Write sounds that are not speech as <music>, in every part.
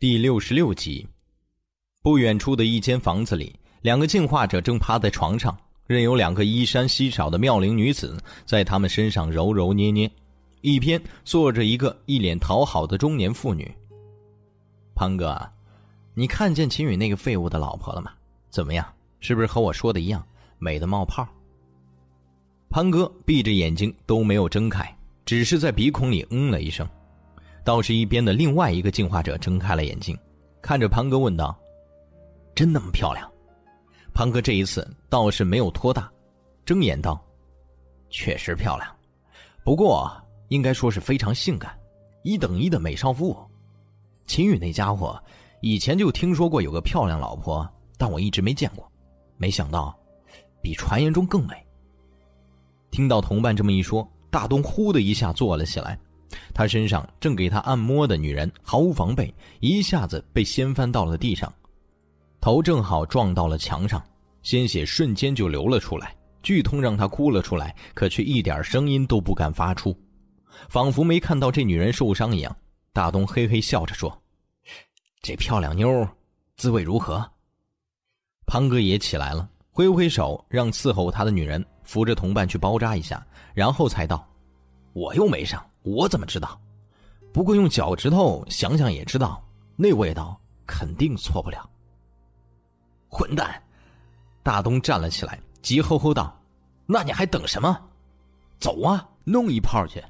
第六十六集，不远处的一间房子里，两个进化者正趴在床上，任由两个衣衫稀少的妙龄女子在他们身上揉揉捏捏。一边坐着一个一脸讨好的中年妇女。潘哥，你看见秦宇那个废物的老婆了吗？怎么样？是不是和我说的一样，美的冒泡？潘哥闭着眼睛都没有睁开，只是在鼻孔里嗯了一声。倒是一边的另外一个进化者睁开了眼睛，看着潘哥问道：“真那么漂亮？”潘哥这一次倒是没有拖大，睁眼道：“确实漂亮，不过应该说是非常性感，一等一的美少妇。秦宇那家伙以前就听说过有个漂亮老婆，但我一直没见过，没想到比传言中更美。”听到同伴这么一说，大东呼的一下坐了起来。他身上正给他按摩的女人毫无防备，一下子被掀翻到了地上，头正好撞到了墙上，鲜血瞬间就流了出来，剧痛让他哭了出来，可却一点声音都不敢发出，仿佛没看到这女人受伤一样。大东嘿嘿笑着说：“这漂亮妞，滋味如何？”潘哥也起来了，挥挥手让伺候他的女人扶着同伴去包扎一下，然后才道：“我又没伤。”我怎么知道？不过用脚趾头想想也知道，那味道肯定错不了。混蛋！大东站了起来，急吼吼道：“那你还等什么？走啊，弄一炮去！”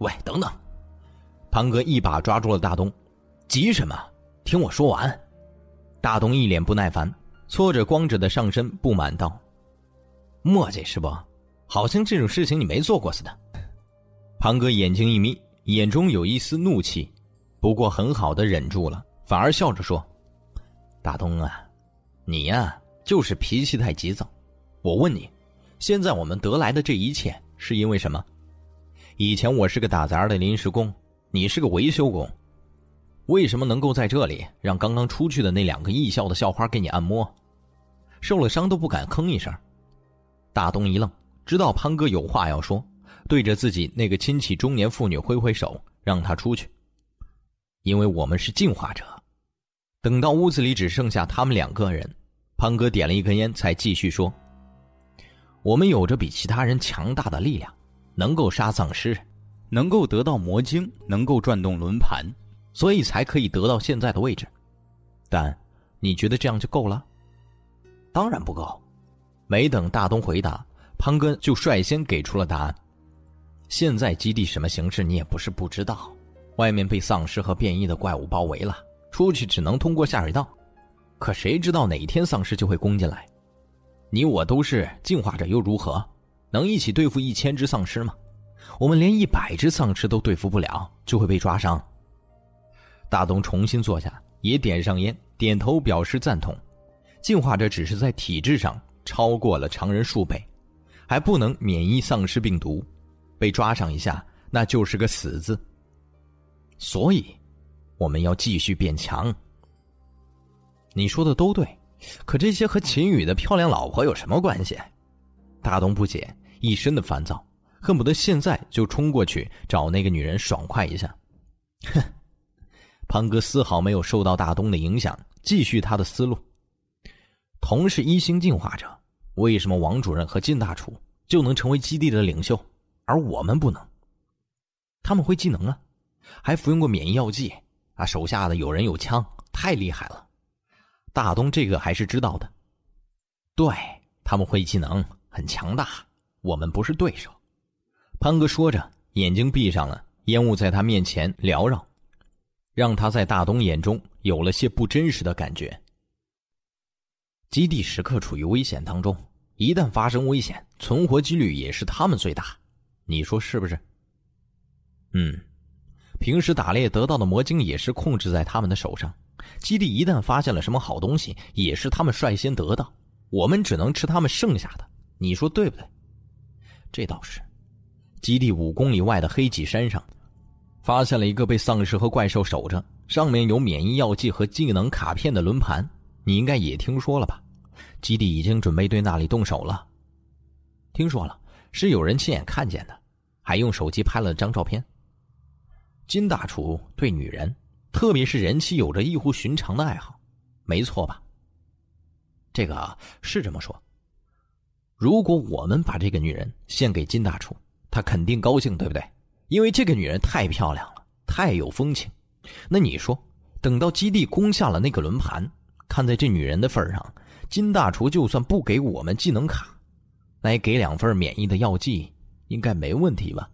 喂，等等！庞哥一把抓住了大东，急什么？听我说完。大东一脸不耐烦，搓着光着的上身，不满道：“墨迹是不？好像这种事情你没做过似的。”庞哥眼睛一眯，眼中有一丝怒气，不过很好的忍住了，反而笑着说：“大东啊，你呀就是脾气太急躁。我问你，现在我们得来的这一切是因为什么？以前我是个打杂的临时工，你是个维修工，为什么能够在这里让刚刚出去的那两个艺校的校花给你按摩？受了伤都不敢吭一声。”大东一愣，知道潘哥有话要说。对着自己那个亲戚中年妇女挥挥手，让她出去。因为我们是进化者。等到屋子里只剩下他们两个人，潘哥点了一根烟，才继续说：“我们有着比其他人强大的力量，能够杀丧尸，能够得到魔晶，能够转动轮盘，所以才可以得到现在的位置。但你觉得这样就够了？当然不够。”没等大东回答，潘哥就率先给出了答案。现在基地什么形式你也不是不知道，外面被丧尸和变异的怪物包围了，出去只能通过下水道。可谁知道哪天丧尸就会攻进来？你我都是进化者又如何？能一起对付一千只丧尸吗？我们连一百只丧尸都对付不了，就会被抓伤。大东重新坐下，也点上烟，点头表示赞同。进化者只是在体质上超过了常人数倍，还不能免疫丧尸病毒。被抓上一下，那就是个死字。所以，我们要继续变强。你说的都对，可这些和秦宇的漂亮老婆有什么关系？大东不解，一身的烦躁，恨不得现在就冲过去找那个女人爽快一下。哼，潘哥丝毫没有受到大东的影响，继续他的思路。同是一星进化者，为什么王主任和金大厨就能成为基地的领袖？而我们不能。他们会技能啊，还服用过免疫药剂啊，手下的有人有枪，太厉害了。大东这个还是知道的。对他们会技能，很强大，我们不是对手。潘哥说着，眼睛闭上了，烟雾在他面前缭绕，让他在大东眼中有了些不真实的感觉。基地时刻处于危险当中，一旦发生危险，存活几率也是他们最大。你说是不是？嗯，平时打猎得到的魔晶也是控制在他们的手上。基地一旦发现了什么好东西，也是他们率先得到，我们只能吃他们剩下的。你说对不对？这倒是。基地五公里外的黑脊山上，发现了一个被丧尸和怪兽守着，上面有免疫药剂和技能卡片的轮盘。你应该也听说了吧？基地已经准备对那里动手了。听说了。是有人亲眼看见的，还用手机拍了张照片。金大厨对女人特别是人妻有着异乎寻常的爱好，没错吧？这个是这么说。如果我们把这个女人献给金大厨，他肯定高兴，对不对？因为这个女人太漂亮了，太有风情。那你说，等到基地攻下了那个轮盘，看在这女人的份上，金大厨就算不给我们技能卡，来给两份免疫的药剂，应该没问题吧？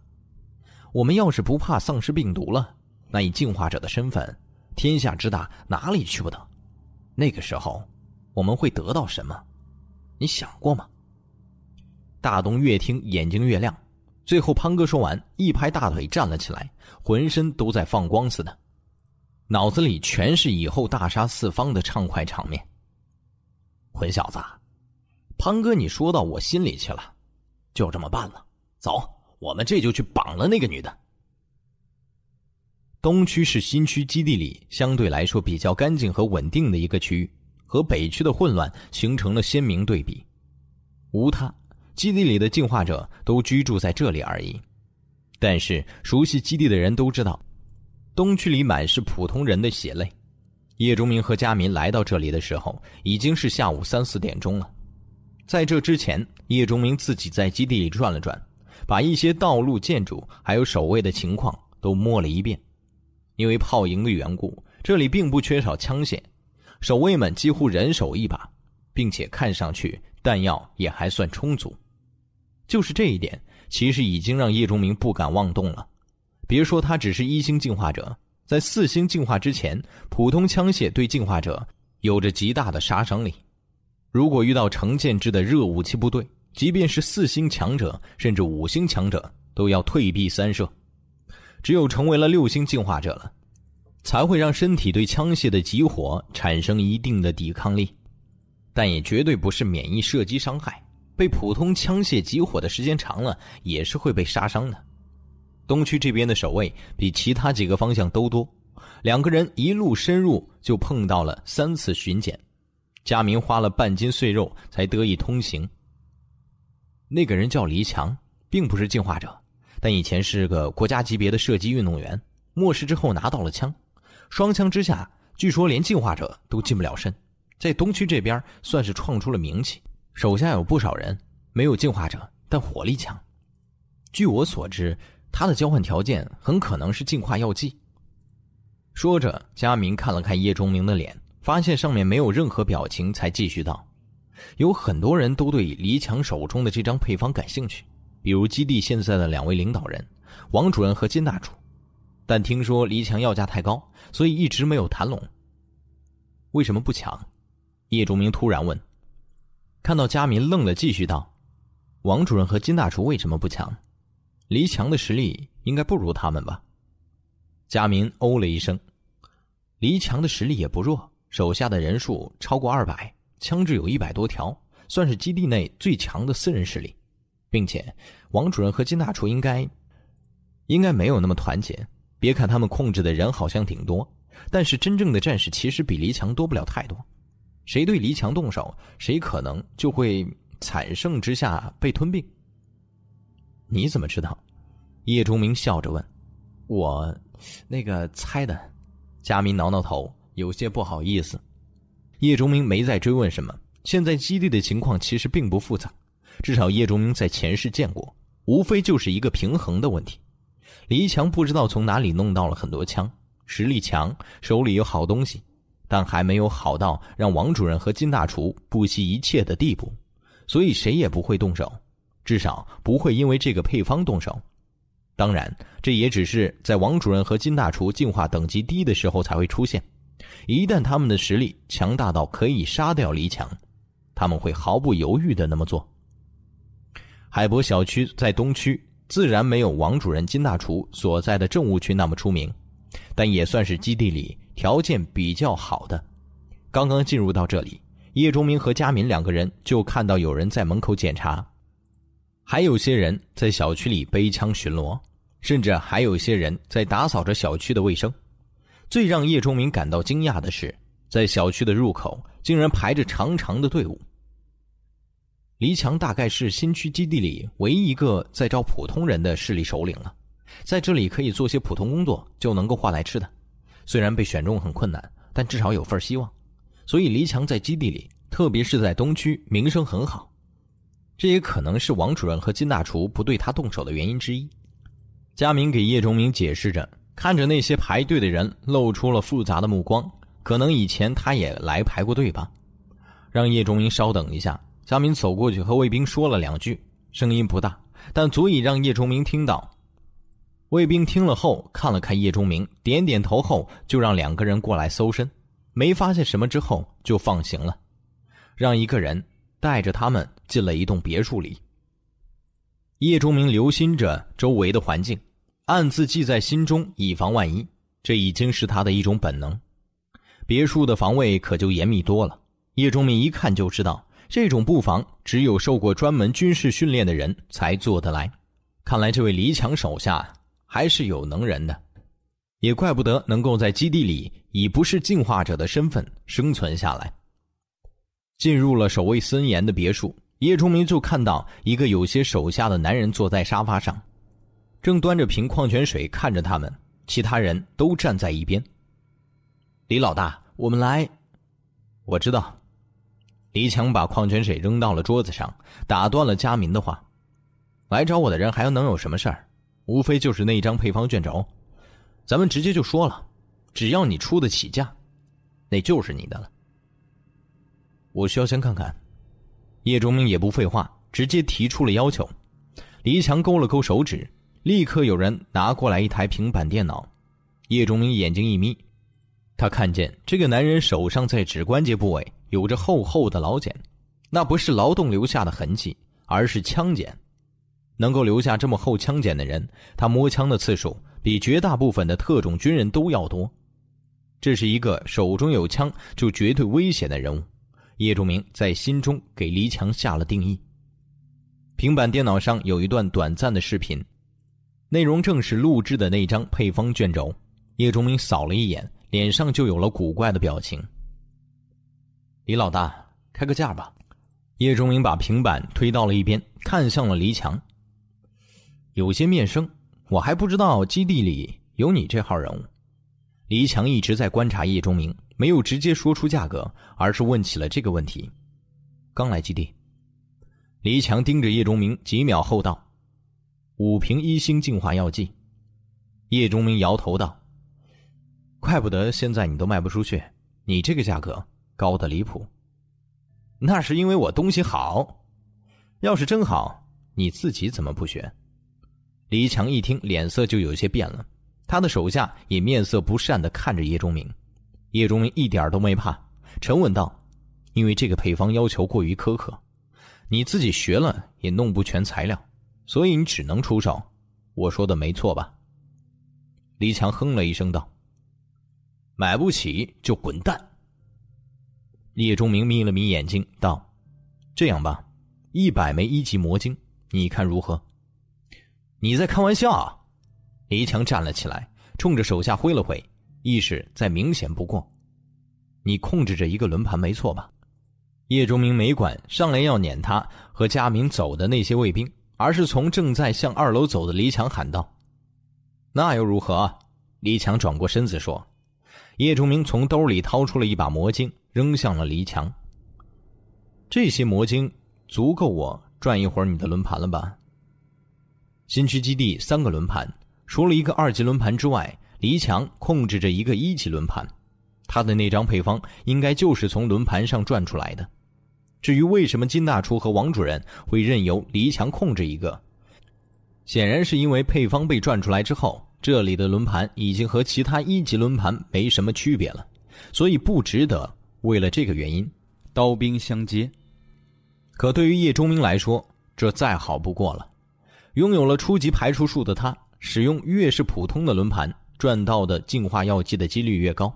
我们要是不怕丧尸病毒了，那以进化者的身份，天下之大哪里去不得？那个时候，我们会得到什么？你想过吗？大东越听眼睛越亮，最后潘哥说完，一拍大腿站了起来，浑身都在放光似的，脑子里全是以后大杀四方的畅快场面。混小子，潘哥，你说到我心里去了，就这么办了。走，我们这就去绑了那个女的。东区是新区基地里相对来说比较干净和稳定的一个区域，和北区的混乱形成了鲜明对比。无他。基地里的进化者都居住在这里而已，但是熟悉基地的人都知道，东区里满是普通人的血泪。叶忠明和佳民来到这里的时候，已经是下午三四点钟了。在这之前，叶钟明自己在基地里转了转，把一些道路、建筑还有守卫的情况都摸了一遍。因为炮营的缘故，这里并不缺少枪械，守卫们几乎人手一把，并且看上去弹药也还算充足。就是这一点，其实已经让叶钟明不敢妄动了。别说他只是一星进化者，在四星进化之前，普通枪械对进化者有着极大的杀伤力。如果遇到成建制的热武器部队，即便是四星强者，甚至五星强者，都要退避三舍。只有成为了六星进化者了，才会让身体对枪械的激活产生一定的抵抗力，但也绝对不是免疫射击伤害。被普通枪械激活的时间长了，也是会被杀伤的。东区这边的守卫比其他几个方向都多，两个人一路深入就碰到了三次巡检，佳明花了半斤碎肉才得以通行。那个人叫黎强，并不是进化者，但以前是个国家级别的射击运动员，末世之后拿到了枪，双枪之下，据说连进化者都近不了身，在东区这边算是创出了名气。手下有不少人，没有进化者，但火力强。据我所知，他的交换条件很可能是进化药剂。说着，佳明看了看叶钟明的脸，发现上面没有任何表情，才继续道：“有很多人都对黎强手中的这张配方感兴趣，比如基地现在的两位领导人，王主任和金大厨。但听说黎强要价太高，所以一直没有谈拢。为什么不抢？”叶钟明突然问。看到佳民愣了，继续道：“王主任和金大厨为什么不抢？黎强的实力应该不如他们吧？”佳民哦了一声：“黎强的实力也不弱，手下的人数超过二百，枪支有一百多条，算是基地内最强的私人势力。并且，王主任和金大厨应该应该没有那么团结。别看他们控制的人好像挺多，但是真正的战士其实比黎强多不了太多。”谁对黎强动手，谁可能就会惨胜之下被吞并。你怎么知道？叶钟明笑着问。我，那个猜的。佳明挠挠头，有些不好意思。叶钟明没再追问什么。现在基地的情况其实并不复杂，至少叶钟明在前世见过，无非就是一个平衡的问题。黎强不知道从哪里弄到了很多枪，实力强，手里有好东西。但还没有好到让王主任和金大厨不惜一切的地步，所以谁也不会动手，至少不会因为这个配方动手。当然，这也只是在王主任和金大厨进化等级低的时候才会出现。一旦他们的实力强大到可以杀掉黎强，他们会毫不犹豫的那么做。海博小区在东区，自然没有王主任、金大厨所在的政务区那么出名，但也算是基地里。条件比较好的，刚刚进入到这里，叶忠明和佳敏两个人就看到有人在门口检查，还有些人在小区里背枪巡逻，甚至还有些人在打扫着小区的卫生。最让叶忠明感到惊讶的是，在小区的入口竟然排着长长的队伍。黎强大概是新区基地里唯一一个在招普通人的势力首领了，在这里可以做些普通工作就能够换来吃的。虽然被选中很困难，但至少有份希望。所以黎强在基地里，特别是在东区，名声很好。这也可能是王主任和金大厨不对他动手的原因之一。佳明给叶忠明解释着，看着那些排队的人，露出了复杂的目光。可能以前他也来排过队吧。让叶中明稍等一下。佳明走过去和卫兵说了两句，声音不大，但足以让叶中明听到。卫兵听了后，看了看叶中明，点点头后，就让两个人过来搜身。没发现什么之后，就放行了，让一个人带着他们进了一栋别墅里。叶忠明留心着周围的环境，暗自记在心中，以防万一。这已经是他的一种本能。别墅的防卫可就严密多了。叶忠明一看就知道，这种布防只有受过专门军事训练的人才做得来。看来这位黎强手下还是有能人的，也怪不得能够在基地里以不是进化者的身份生存下来。进入了守卫森严的别墅。叶忠明就看到一个有些手下的男人坐在沙发上，正端着瓶矿泉水看着他们，其他人都站在一边。李老大，我们来。我知道。李强把矿泉水扔到了桌子上，打断了佳民的话：“来找我的人还能有什么事儿？无非就是那张配方卷轴，咱们直接就说了，只要你出得起价，那就是你的了。我需要先看看。”叶忠明也不废话，直接提出了要求。黎强勾了勾手指，立刻有人拿过来一台平板电脑。叶忠明眼睛一眯，他看见这个男人手上在指关节部位有着厚厚的老茧，那不是劳动留下的痕迹，而是枪茧。能够留下这么厚枪茧的人，他摸枪的次数比绝大部分的特种军人都要多。这是一个手中有枪就绝对危险的人物。叶忠明在心中给黎强下了定义。平板电脑上有一段短暂的视频，内容正是录制的那张配方卷轴。叶忠明扫了一眼，脸上就有了古怪的表情。李老大，开个价吧。叶忠明把平板推到了一边，看向了黎强。有些面生，我还不知道基地里有你这号人物。黎强一直在观察叶忠明。没有直接说出价格，而是问起了这个问题。刚来基地，黎强盯着叶忠明，几秒后道：“五瓶一星净化药剂。”叶忠明摇头道：“怪不得现在你都卖不出去，你这个价格高的离谱。那是因为我东西好，要是真好，你自己怎么不学？”黎强一听，脸色就有些变了，他的手下也面色不善的看着叶忠明。叶忠明一点都没怕，沉稳道：“因为这个配方要求过于苛刻，你自己学了也弄不全材料，所以你只能出手。我说的没错吧？”李强哼了一声道：“买不起就滚蛋。”叶忠明眯了眯眼睛道：“这样吧，一百枚一级魔晶，你看如何？”你在开玩笑？啊李强站了起来，冲着手下挥了挥。意识再明显不过，你控制着一个轮盘没错吧？叶忠明没管上来要撵他和佳明走的那些卫兵，而是从正在向二楼走的李强喊道：“那又如何？”李强转过身子说：“叶崇明从兜里掏出了一把魔晶，扔向了黎强。这些魔晶足够我转一会儿你的轮盘了吧？”新区基地三个轮盘，除了一个二级轮盘之外。黎强控制着一个一级轮盘，他的那张配方应该就是从轮盘上转出来的。至于为什么金大厨和王主任会任由黎强控制一个，显然是因为配方被转出来之后，这里的轮盘已经和其他一级轮盘没什么区别了，所以不值得为了这个原因刀兵相接。可对于叶忠明来说，这再好不过了。拥有了初级排除术的他，使用越是普通的轮盘。赚到的净化药剂的几率越高，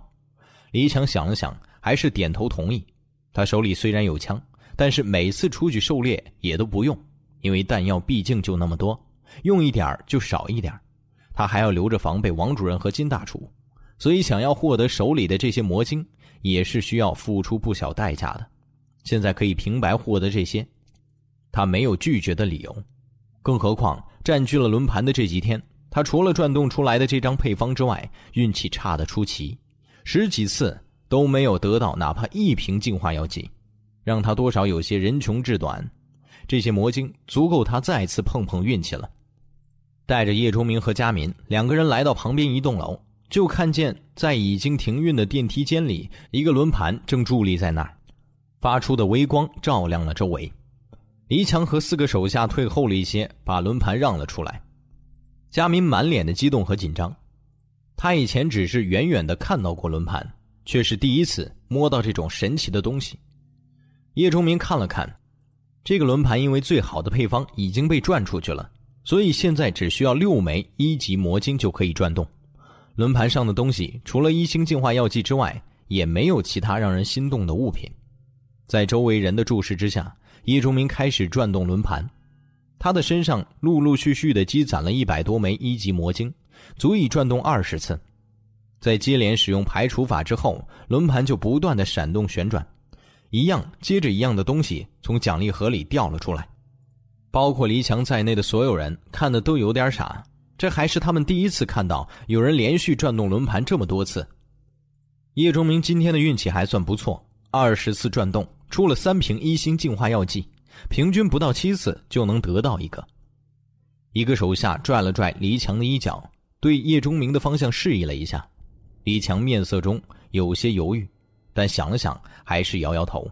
李强想了想，还是点头同意。他手里虽然有枪，但是每次出去狩猎也都不用，因为弹药毕竟就那么多，用一点就少一点他还要留着防备王主任和金大厨，所以想要获得手里的这些魔晶，也是需要付出不小代价的。现在可以平白获得这些，他没有拒绝的理由。更何况占据了轮盘的这几天。他除了转动出来的这张配方之外，运气差得出奇，十几次都没有得到哪怕一瓶净化药剂，让他多少有些人穷志短。这些魔晶足够他再次碰碰运气了。带着叶忠明和佳敏两个人来到旁边一栋楼，就看见在已经停运的电梯间里，一个轮盘正伫立在那儿，发出的微光照亮了周围。黎强和四个手下退后了一些，把轮盘让了出来。佳敏满脸的激动和紧张，他以前只是远远的看到过轮盘，却是第一次摸到这种神奇的东西。叶忠明看了看，这个轮盘因为最好的配方已经被转出去了。所以现在只需要六枚一级魔晶就可以转动，轮盘上的东西除了一星净化药剂之外，也没有其他让人心动的物品。在周围人的注视之下，叶忠明开始转动轮盘，他的身上陆陆续续的积攒了一百多枚一级魔晶，足以转动二十次。在接连使用排除法之后，轮盘就不断的闪动旋转，一样接着一样的东西从奖励盒里掉了出来。包括黎强在内的所有人看的都有点傻，这还是他们第一次看到有人连续转动轮盘这么多次。叶忠明今天的运气还算不错，二十次转动出了三瓶一星净化药剂，平均不到七次就能得到一个。一个手下拽了拽黎强的衣角，对叶忠明的方向示意了一下。黎强面色中有些犹豫，但想了想，还是摇摇头。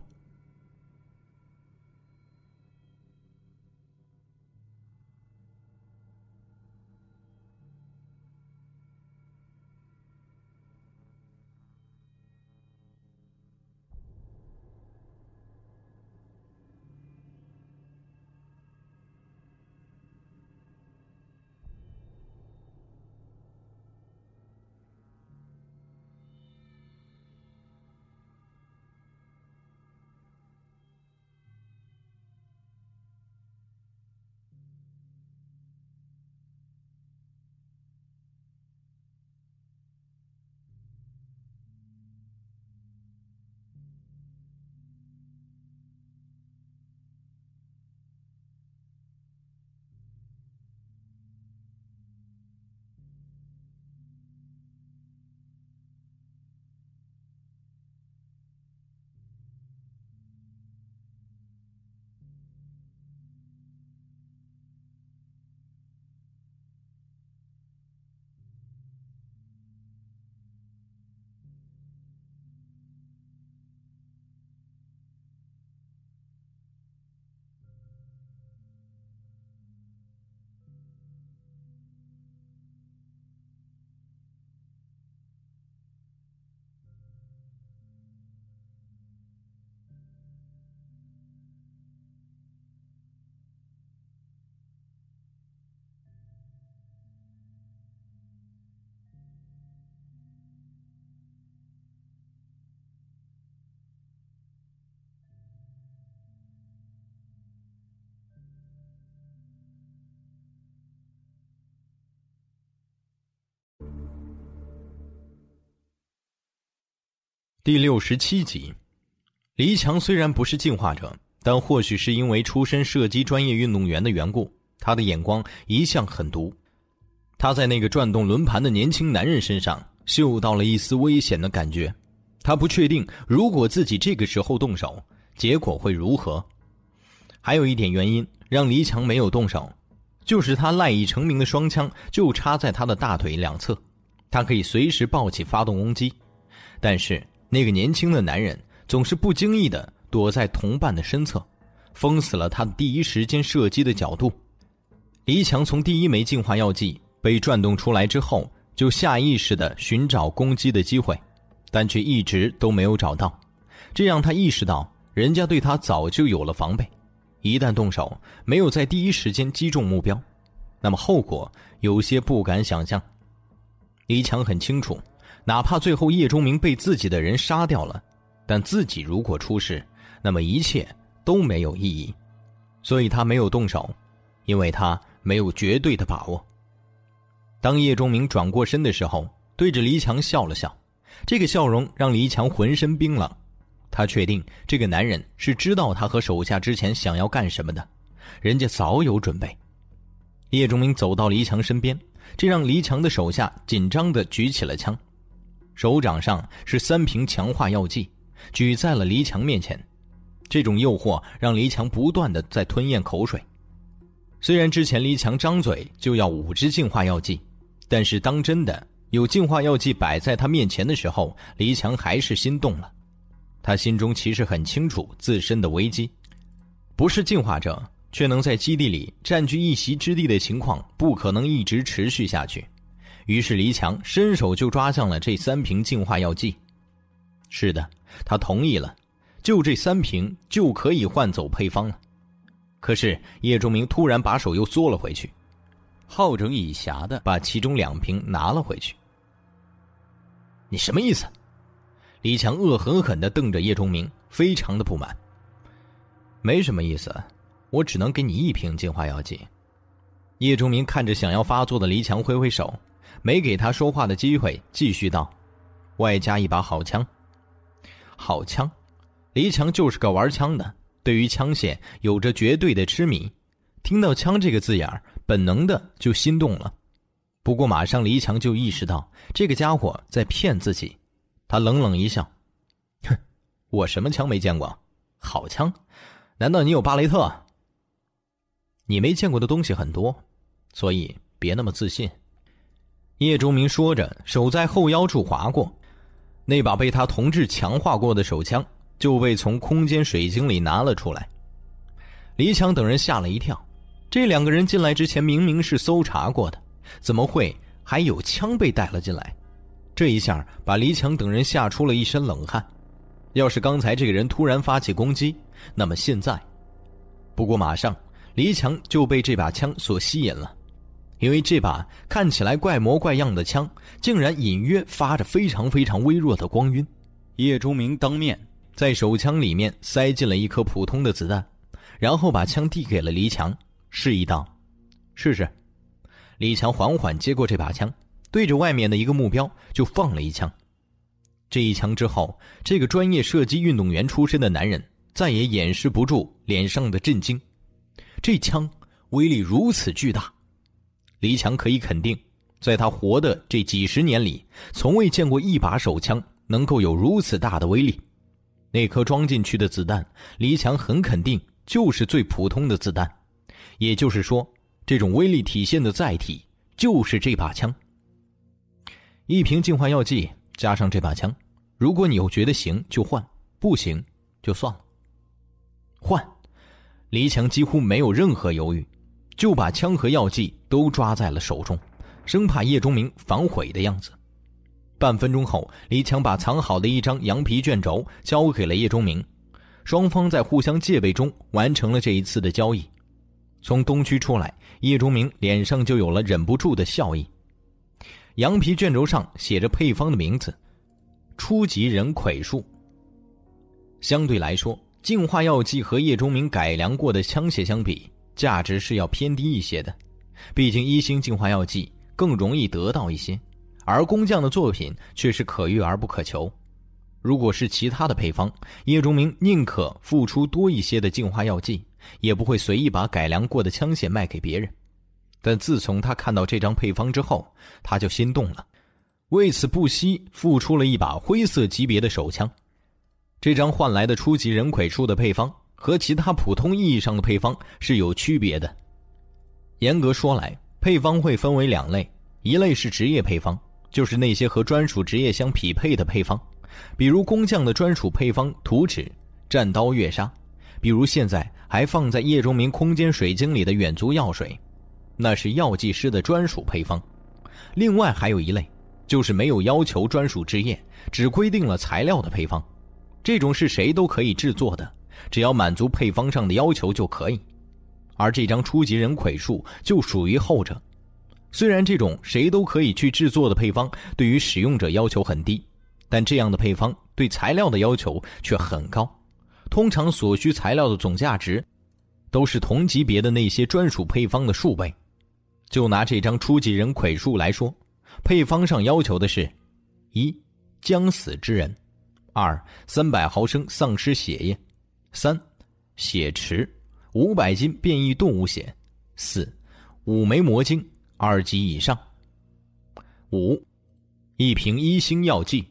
第六十七集，黎强虽然不是进化者，但或许是因为出身射击专业运动员的缘故，他的眼光一向很毒。他在那个转动轮盘的年轻男人身上嗅到了一丝危险的感觉。他不确定，如果自己这个时候动手，结果会如何。还有一点原因让黎强没有动手，就是他赖以成名的双枪就插在他的大腿两侧，他可以随时抱起发动攻击，但是。那个年轻的男人总是不经意的躲在同伴的身侧，封死了他第一时间射击的角度。黎强从第一枚净化药剂被转动出来之后，就下意识的寻找攻击的机会，但却一直都没有找到。这让他意识到，人家对他早就有了防备，一旦动手没有在第一时间击中目标，那么后果有些不敢想象。黎强很清楚。哪怕最后叶忠明被自己的人杀掉了，但自己如果出事，那么一切都没有意义。所以他没有动手，因为他没有绝对的把握。当叶忠明转过身的时候，对着黎强笑了笑，这个笑容让黎强浑身冰冷。他确定这个男人是知道他和手下之前想要干什么的，人家早有准备。叶忠明走到黎强身边，这让黎强的手下紧张的举起了枪，手掌上是三瓶强化药剂，举在了黎强面前。这种诱惑让黎强不断的在吞咽口水。虽然之前黎强张嘴就要五支净化药剂，但是当真的有净化药剂摆在他面前的时候，黎强还是心动了。他心中其实很清楚自身的危机，不是进化者，却能在基地里占据一席之地的情况不可能一直持续下去。于是黎强伸手就抓向了这三瓶净化药剂。是的，他同意了。就这三瓶就可以换走配方了，可是叶钟明突然把手又缩了回去，好整以暇的把其中两瓶拿了回去。你什么意思？李强恶狠狠的瞪着叶钟明，非常的不满。没什么意思，我只能给你一瓶净化药剂。叶钟明看着想要发作的黎强，挥挥手，没给他说话的机会，继续道：“外加一把好枪，好枪。”黎强就是个玩枪的，对于枪械有着绝对的痴迷。听到“枪”这个字眼本能的就心动了。不过马上黎强就意识到这个家伙在骗自己，他冷冷一笑：“哼，我什么枪没见过？好枪？难道你有巴雷特？你没见过的东西很多，所以别那么自信。”叶钟明说着，手在后腰处划过，那把被他同志强化过的手枪。就被从空间水晶里拿了出来，黎强等人吓了一跳。这两个人进来之前明明是搜查过的，怎么会还有枪被带了进来？这一下把黎强等人吓出了一身冷汗。要是刚才这个人突然发起攻击，那么现在……不过马上黎强就被这把枪所吸引了，因为这把看起来怪模怪样的枪，竟然隐约发着非常非常微弱的光晕。叶钟明当面。在手枪里面塞进了一颗普通的子弹，然后把枪递给了黎强，示意道：“试试。”李强缓缓接过这把枪，对着外面的一个目标就放了一枪。这一枪之后，这个专业射击运动员出身的男人再也掩饰不住脸上的震惊。这枪威力如此巨大，李强可以肯定，在他活的这几十年里，从未见过一把手枪能够有如此大的威力。那颗装进去的子弹，黎强很肯定就是最普通的子弹，也就是说，这种威力体现的载体就是这把枪。一瓶净化药剂加上这把枪，如果你又觉得行就换，不行就算了。换，黎强几乎没有任何犹豫，就把枪和药剂都抓在了手中，生怕叶钟明反悔的样子。半分钟后，李强把藏好的一张羊皮卷轴交给了叶钟明，双方在互相戒备中完成了这一次的交易。从东区出来，叶钟明脸上就有了忍不住的笑意。羊皮卷轴上写着配方的名字：初级人葵树。相对来说，净化药剂和叶钟明改良过的枪械相比，价值是要偏低一些的。毕竟一星净化药剂更容易得到一些。而工匠的作品却是可遇而不可求。如果是其他的配方，叶钟明宁可付出多一些的净化药剂，也不会随意把改良过的枪械卖给别人。但自从他看到这张配方之后，他就心动了，为此不惜付出了一把灰色级别的手枪。这张换来的初级人葵树的配方和其他普通意义上的配方是有区别的。严格说来，配方会分为两类，一类是职业配方。就是那些和专属职业相匹配的配方，比如工匠的专属配方图纸、战刀、月杀；比如现在还放在叶钟明空间水晶里的远足药水，那是药剂师的专属配方。另外还有一类，就是没有要求专属职业，只规定了材料的配方，这种是谁都可以制作的，只要满足配方上的要求就可以。而这张初级人葵树就属于后者。虽然这种谁都可以去制作的配方对于使用者要求很低，但这样的配方对材料的要求却很高。通常所需材料的总价值，都是同级别的那些专属配方的数倍。就拿这张初级人葵树来说，配方上要求的是：一、将死之人；二、三百毫升丧尸血液；三、血池，五百斤变异动物血；四、五枚魔晶。二级以上，五，一瓶一星药剂。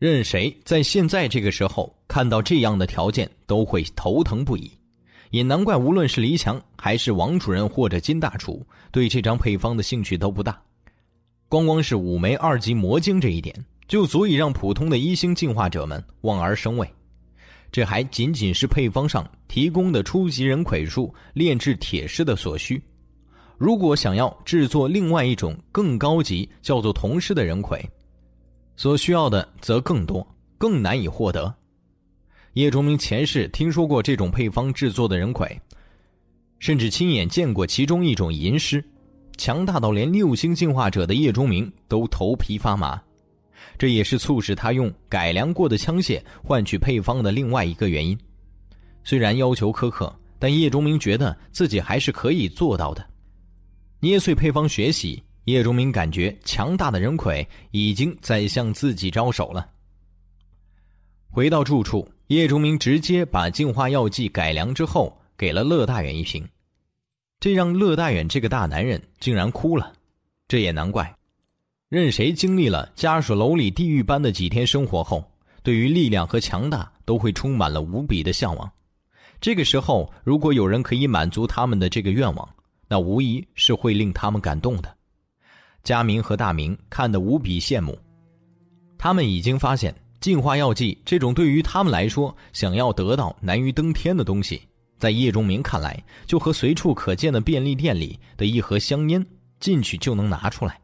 任谁在现在这个时候看到这样的条件，都会头疼不已。也难怪，无论是黎强还是王主任或者金大厨，对这张配方的兴趣都不大。光光是五枚二级魔晶这一点，就足以让普通的一星进化者们望而生畏。这还仅仅是配方上提供的初级人葵术炼制铁狮的所需。如果想要制作另外一种更高级叫做铜狮的人葵，所需要的则更多，更难以获得。叶钟明前世听说过这种配方制作的人葵，甚至亲眼见过其中一种银狮。强大到连六星进化者的叶钟明都头皮发麻，这也是促使他用改良过的枪械换取配方的另外一个原因。虽然要求苛刻，但叶钟明觉得自己还是可以做到的。捏碎配方学习，叶钟明感觉强大的人魁已经在向自己招手了。回到住处，叶钟明直接把净化药剂改良之后给了乐大远一瓶。这让乐大远这个大男人竟然哭了，这也难怪。任谁经历了家属楼里地狱般的几天生活后，对于力量和强大都会充满了无比的向往。这个时候，如果有人可以满足他们的这个愿望，那无疑是会令他们感动的。佳明和大明看得无比羡慕，他们已经发现净化药剂这种对于他们来说想要得到难于登天的东西。在叶仲明看来，就和随处可见的便利店里的一盒香烟，进去就能拿出来。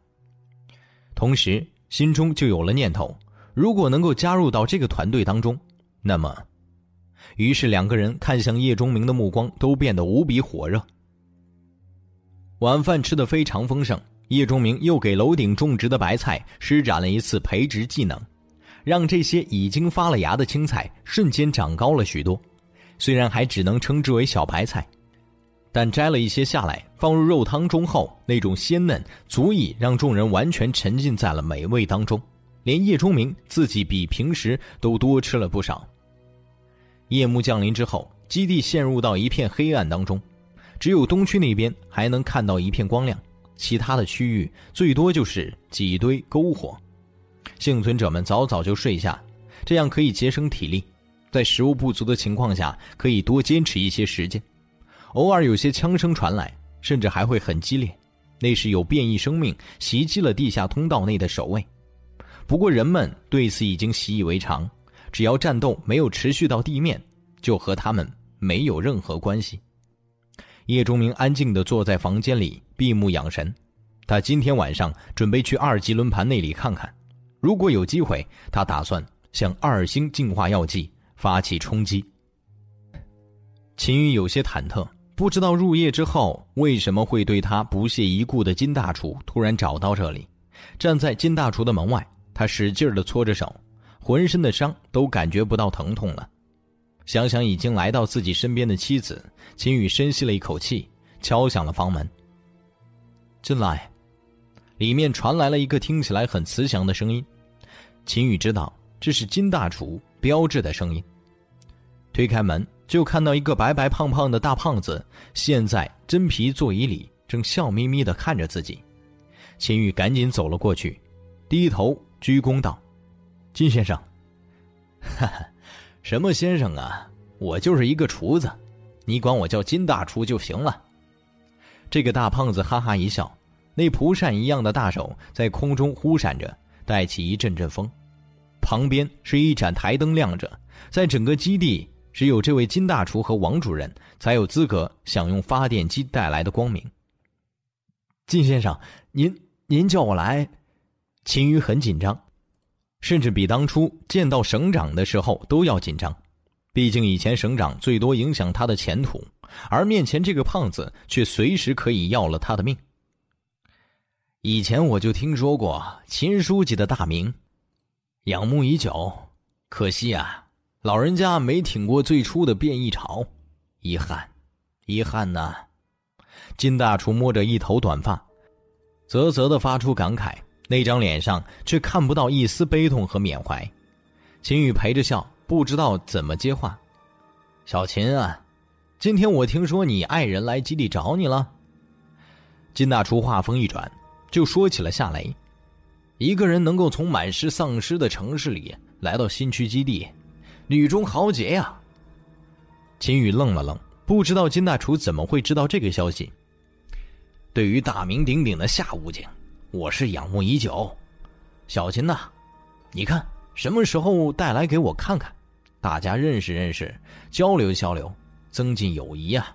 同时，心中就有了念头：如果能够加入到这个团队当中，那么……于是两个人看向叶钟明的目光都变得无比火热。晚饭吃得非常丰盛，叶钟明又给楼顶种植的白菜施展了一次培植技能，让这些已经发了芽的青菜瞬间长高了许多。虽然还只能称之为小白菜，但摘了一些下来，放入肉汤中后，那种鲜嫩足以让众人完全沉浸在了美味当中。连叶钟明自己比平时都多吃了不少。夜幕降临之后，基地陷入到一片黑暗当中，只有东区那边还能看到一片光亮，其他的区域最多就是几堆篝火。幸存者们早早就睡下，这样可以节省体力。在食物不足的情况下，可以多坚持一些时间。偶尔有些枪声传来，甚至还会很激烈，那是有变异生命袭击了地下通道内的守卫。不过人们对此已经习以为常，只要战斗没有持续到地面，就和他们没有任何关系。叶钟明安静地坐在房间里，闭目养神。他今天晚上准备去二级轮盘那里看看，如果有机会，他打算向二星进化药剂。发起冲击。秦宇有些忐忑，不知道入夜之后为什么会对他不屑一顾的金大厨突然找到这里。站在金大厨的门外，他使劲的搓着手，浑身的伤都感觉不到疼痛了。想想已经来到自己身边的妻子，秦宇深吸了一口气，敲响了房门。进来。里面传来了一个听起来很慈祥的声音。秦宇知道这是金大厨。标志的声音。推开门，就看到一个白白胖胖的大胖子，现在真皮座椅里，正笑眯眯的看着自己。秦宇赶紧走了过去，低头鞠躬道：“金先生。”“哈哈，什么先生啊？我就是一个厨子，你管我叫金大厨就行了。”这个大胖子哈哈一笑，那蒲扇一样的大手在空中忽闪着，带起一阵阵风。旁边是一盏台灯亮着，在整个基地，只有这位金大厨和王主任才有资格享用发电机带来的光明。金先生，您您叫我来，秦宇很紧张，甚至比当初见到省长的时候都要紧张。毕竟以前省长最多影响他的前途，而面前这个胖子却随时可以要了他的命。以前我就听说过秦书记的大名。仰慕已久，可惜啊，老人家没挺过最初的变异潮，遗憾，遗憾呐。金大厨摸着一头短发，啧啧的发出感慨，那张脸上却看不到一丝悲痛和缅怀。秦宇陪着笑，不知道怎么接话。小秦啊，今天我听说你爱人来基地找你了。金大厨话锋一转，就说起了夏雷。一个人能够从满是丧尸的城市里来到新区基地，女中豪杰呀！秦宇愣了愣，不知道金大厨怎么会知道这个消息。对于大名鼎鼎的夏武警，我是仰慕已久。小秦呐，你看什么时候带来给我看看，大家认识认识，交流交流，增进友谊呀！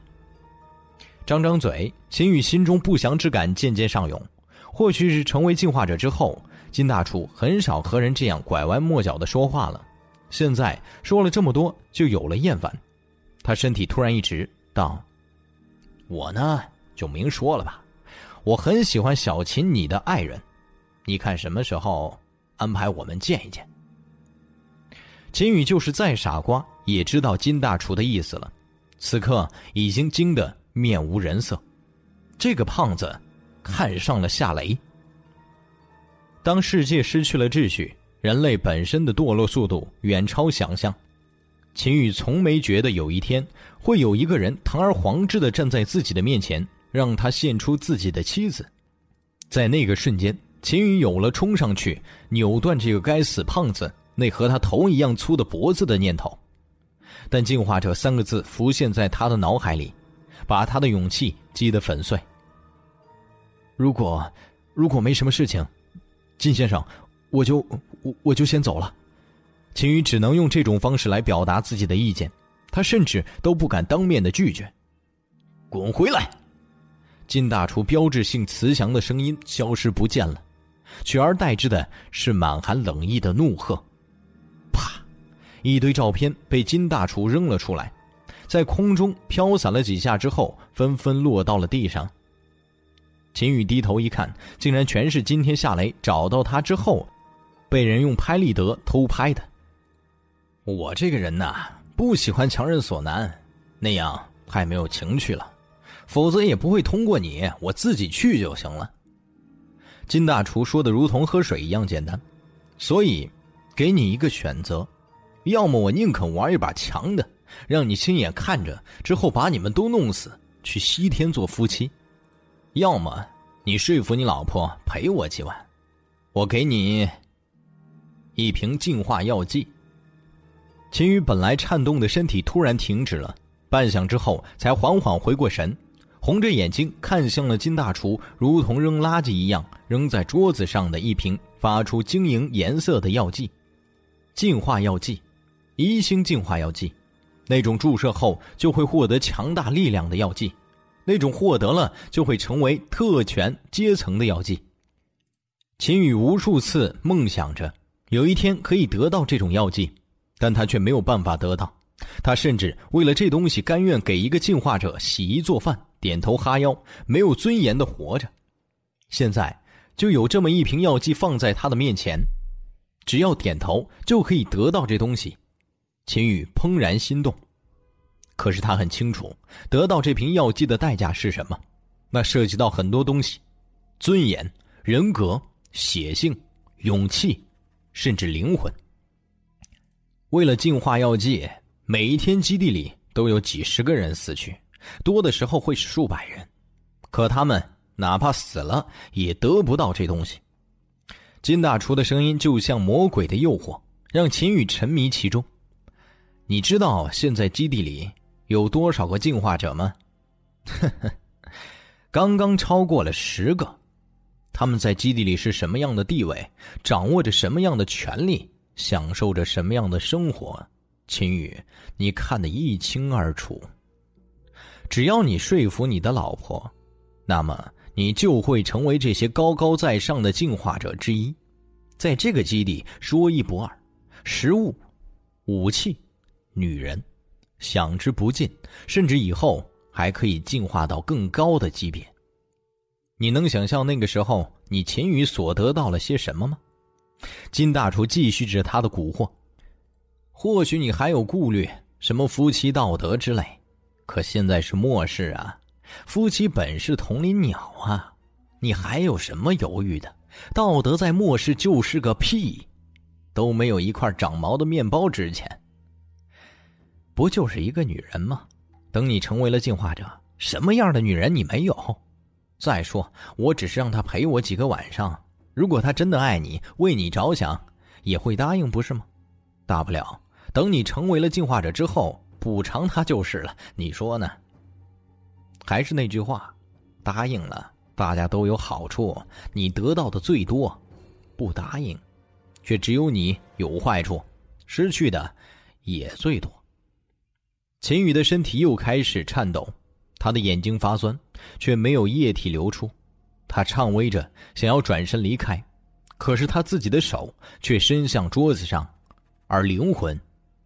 张张嘴，秦宇心中不祥之感渐渐上涌。或许是成为进化者之后，金大厨很少和人这样拐弯抹角的说话了。现在说了这么多，就有了厌烦。他身体突然一直道：“我呢，就明说了吧，我很喜欢小秦，你的爱人。你看什么时候安排我们见一见？”秦宇就是再傻瓜，也知道金大厨的意思了。此刻已经惊得面无人色。这个胖子。看上了夏雷。当世界失去了秩序，人类本身的堕落速度远超想象。秦宇从没觉得有一天会有一个人堂而皇之的站在自己的面前，让他献出自己的妻子。在那个瞬间，秦宇有了冲上去扭断这个该死胖子那和他头一样粗的脖子的念头。但“进化者”三个字浮现在他的脑海里，把他的勇气击得粉碎。如果，如果没什么事情，金先生，我就我我就先走了。秦宇只能用这种方式来表达自己的意见，他甚至都不敢当面的拒绝。滚回来！金大厨标志性慈祥的声音消失不见了，取而代之的是满含冷意的怒喝。啪！一堆照片被金大厨扔了出来，在空中飘散了几下之后，纷纷落到了地上。秦宇低头一看，竟然全是今天夏雷找到他之后，被人用拍立得偷拍的。我这个人呐，不喜欢强人所难，那样太没有情趣了，否则也不会通过你，我自己去就行了。金大厨说的如同喝水一样简单，所以，给你一个选择，要么我宁肯玩一把强的，让你亲眼看着之后把你们都弄死，去西天做夫妻。要么你说服你老婆陪我几晚，我给你一瓶净化药剂。秦宇本来颤动的身体突然停止了，半晌之后才缓缓回过神，红着眼睛看向了金大厨，如同扔垃圾一样扔在桌子上的一瓶发出晶莹颜色的药剂——净化药剂，一星净化药剂，那种注射后就会获得强大力量的药剂。那种获得了就会成为特权阶层的药剂。秦宇无数次梦想着有一天可以得到这种药剂，但他却没有办法得到。他甚至为了这东西，甘愿给一个进化者洗衣做饭、点头哈腰，没有尊严的活着。现在就有这么一瓶药剂放在他的面前，只要点头就可以得到这东西。秦宇怦然心动。可是他很清楚，得到这瓶药剂的代价是什么？那涉及到很多东西：尊严、人格、血性、勇气，甚至灵魂。为了净化药剂，每一天基地里都有几十个人死去，多的时候会是数百人。可他们哪怕死了，也得不到这东西。金大厨的声音就像魔鬼的诱惑，让秦宇沉迷其中。你知道现在基地里？有多少个进化者吗？呵 <laughs> 呵，刚刚超过了十个。他们在基地里是什么样的地位？掌握着什么样的权利？享受着什么样的生活？秦宇，你看得一清二楚。只要你说服你的老婆，那么你就会成为这些高高在上的进化者之一，在这个基地说一不二。食物、武器、女人。享之不尽，甚至以后还可以进化到更高的级别。你能想象那个时候你秦宇所得到了些什么吗？金大厨继续着他的蛊惑。或许你还有顾虑，什么夫妻道德之类，可现在是末世啊！夫妻本是同林鸟啊！你还有什么犹豫的？道德在末世就是个屁，都没有一块长毛的面包值钱。不就是一个女人吗？等你成为了进化者，什么样的女人你没有？再说，我只是让他陪我几个晚上，如果他真的爱你，为你着想，也会答应，不是吗？大不了等你成为了进化者之后，补偿他就是了。你说呢？还是那句话，答应了，大家都有好处，你得到的最多；不答应，却只有你有坏处，失去的也最多。秦宇的身体又开始颤抖，他的眼睛发酸，却没有液体流出。他颤巍着想要转身离开，可是他自己的手却伸向桌子上，而灵魂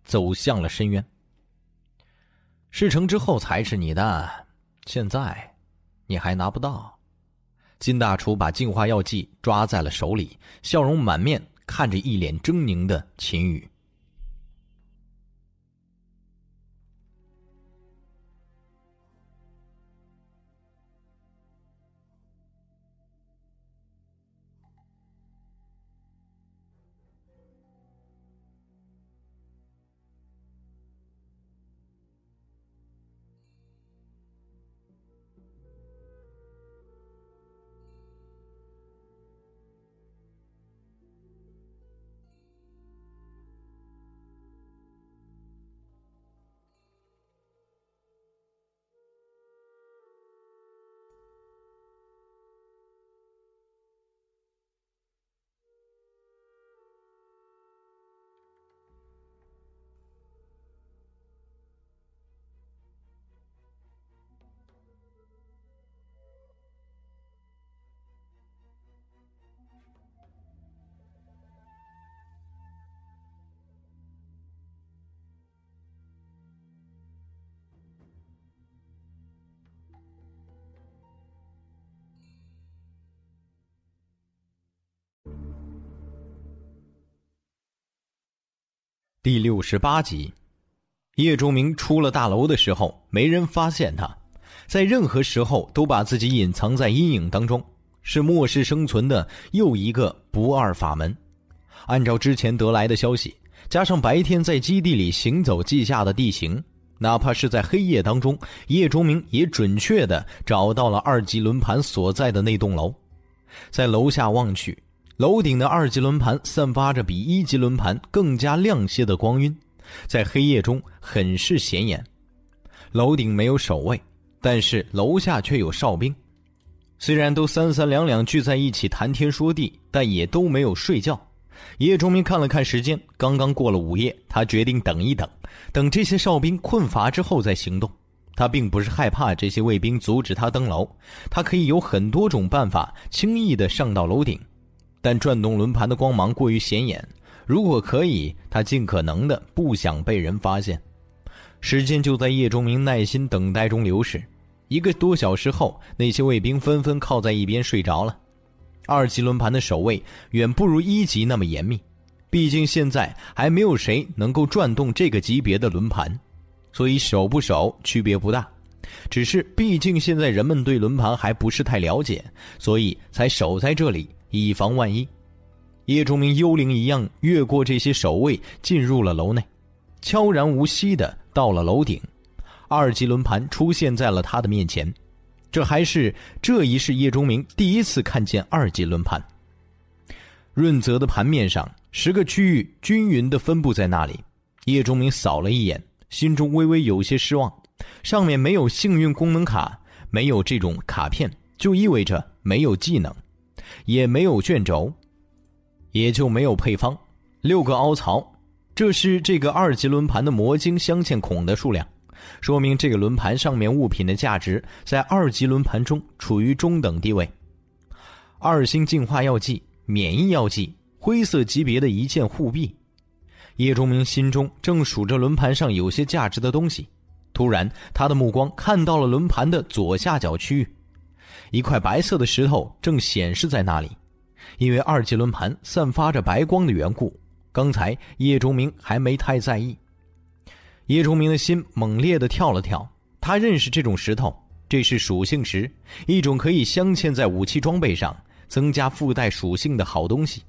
走向了深渊。事成之后才是你的，现在你还拿不到。金大厨把净化药剂抓在了手里，笑容满面看着一脸狰狞的秦宇。第六十八集，叶钟明出了大楼的时候，没人发现他，在任何时候都把自己隐藏在阴影当中，是末世生存的又一个不二法门。按照之前得来的消息，加上白天在基地里行走记下的地形，哪怕是在黑夜当中，叶钟明也准确的找到了二级轮盘所在的那栋楼，在楼下望去。楼顶的二级轮盘散发着比一级轮盘更加亮些的光晕，在黑夜中很是显眼。楼顶没有守卫，但是楼下却有哨兵。虽然都三三两两聚在一起谈天说地，但也都没有睡觉。叶忠明看了看时间，刚刚过了午夜，他决定等一等，等这些哨兵困乏之后再行动。他并不是害怕这些卫兵阻止他登楼，他可以有很多种办法轻易的上到楼顶。但转动轮盘的光芒过于显眼，如果可以，他尽可能的不想被人发现。时间就在叶钟明耐心等待中流逝。一个多小时后，那些卫兵纷纷靠在一边睡着了。二级轮盘的守卫远不如一级那么严密，毕竟现在还没有谁能够转动这个级别的轮盘，所以守不守区别不大。只是毕竟现在人们对轮盘还不是太了解，所以才守在这里。以防万一，叶钟明幽灵一样越过这些守卫，进入了楼内，悄然无息的到了楼顶，二级轮盘出现在了他的面前。这还是这一世叶钟明第一次看见二级轮盘。润泽的盘面上，十个区域均匀的分布在那里。叶钟明扫了一眼，心中微微有些失望，上面没有幸运功能卡，没有这种卡片，就意味着没有技能。也没有卷轴，也就没有配方。六个凹槽，这是这个二级轮盘的魔晶镶嵌孔的数量，说明这个轮盘上面物品的价值在二级轮盘中处于中等地位。二星净化药剂、免疫药剂、灰色级别的一件护臂。叶钟明心中正数着轮盘上有些价值的东西，突然他的目光看到了轮盘的左下角区域。一块白色的石头正显示在那里，因为二级轮盘散发着白光的缘故，刚才叶钟明还没太在意。叶钟明的心猛烈的跳了跳，他认识这种石头，这是属性石，一种可以镶嵌在武器装备上，增加附带属性的好东西。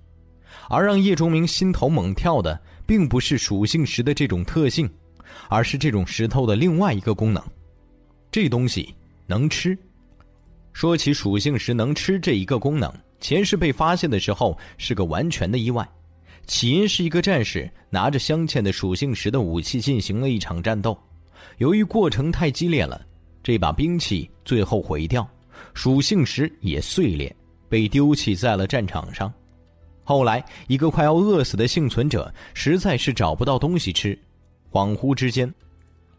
而让叶钟明心头猛跳的，并不是属性石的这种特性，而是这种石头的另外一个功能，这东西能吃。说起属性石能吃这一个功能，前世被发现的时候是个完全的意外，起因是一个战士拿着镶嵌的属性石的武器进行了一场战斗，由于过程太激烈了，这把兵器最后毁掉，属性石也碎裂，被丢弃在了战场上。后来，一个快要饿死的幸存者实在是找不到东西吃，恍惚之间，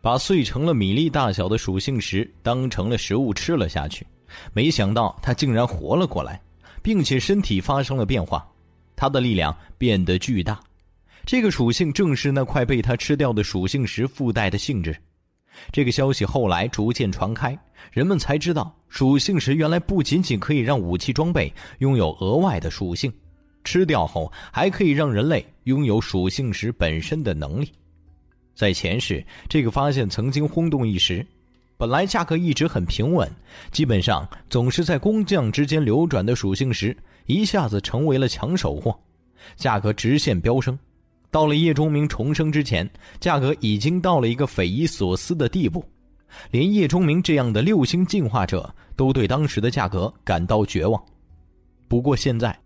把碎成了米粒大小的属性石当成了食物吃了下去。没想到他竟然活了过来，并且身体发生了变化，他的力量变得巨大。这个属性正是那块被他吃掉的属性石附带的性质。这个消息后来逐渐传开，人们才知道属性石原来不仅仅可以让武器装备拥有额外的属性。吃掉后还可以让人类拥有属性石本身的能力，在前世，这个发现曾经轰动一时。本来价格一直很平稳，基本上总是在工匠之间流转的属性石，一下子成为了抢手货，价格直线飙升。到了叶钟明重生之前，价格已经到了一个匪夷所思的地步，连叶钟明这样的六星进化者都对当时的价格感到绝望。不过现在。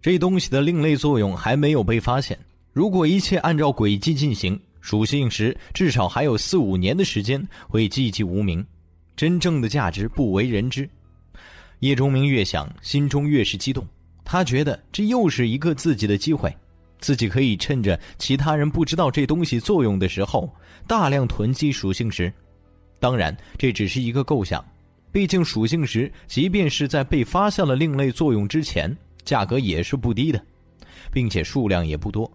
这东西的另类作用还没有被发现。如果一切按照轨迹进行，属性石至少还有四五年的时间会寂寂无名，真正的价值不为人知。叶钟明越想，心中越是激动。他觉得这又是一个自己的机会，自己可以趁着其他人不知道这东西作用的时候，大量囤积属性石。当然，这只是一个构想，毕竟属性石即便是在被发现了另类作用之前。价格也是不低的，并且数量也不多。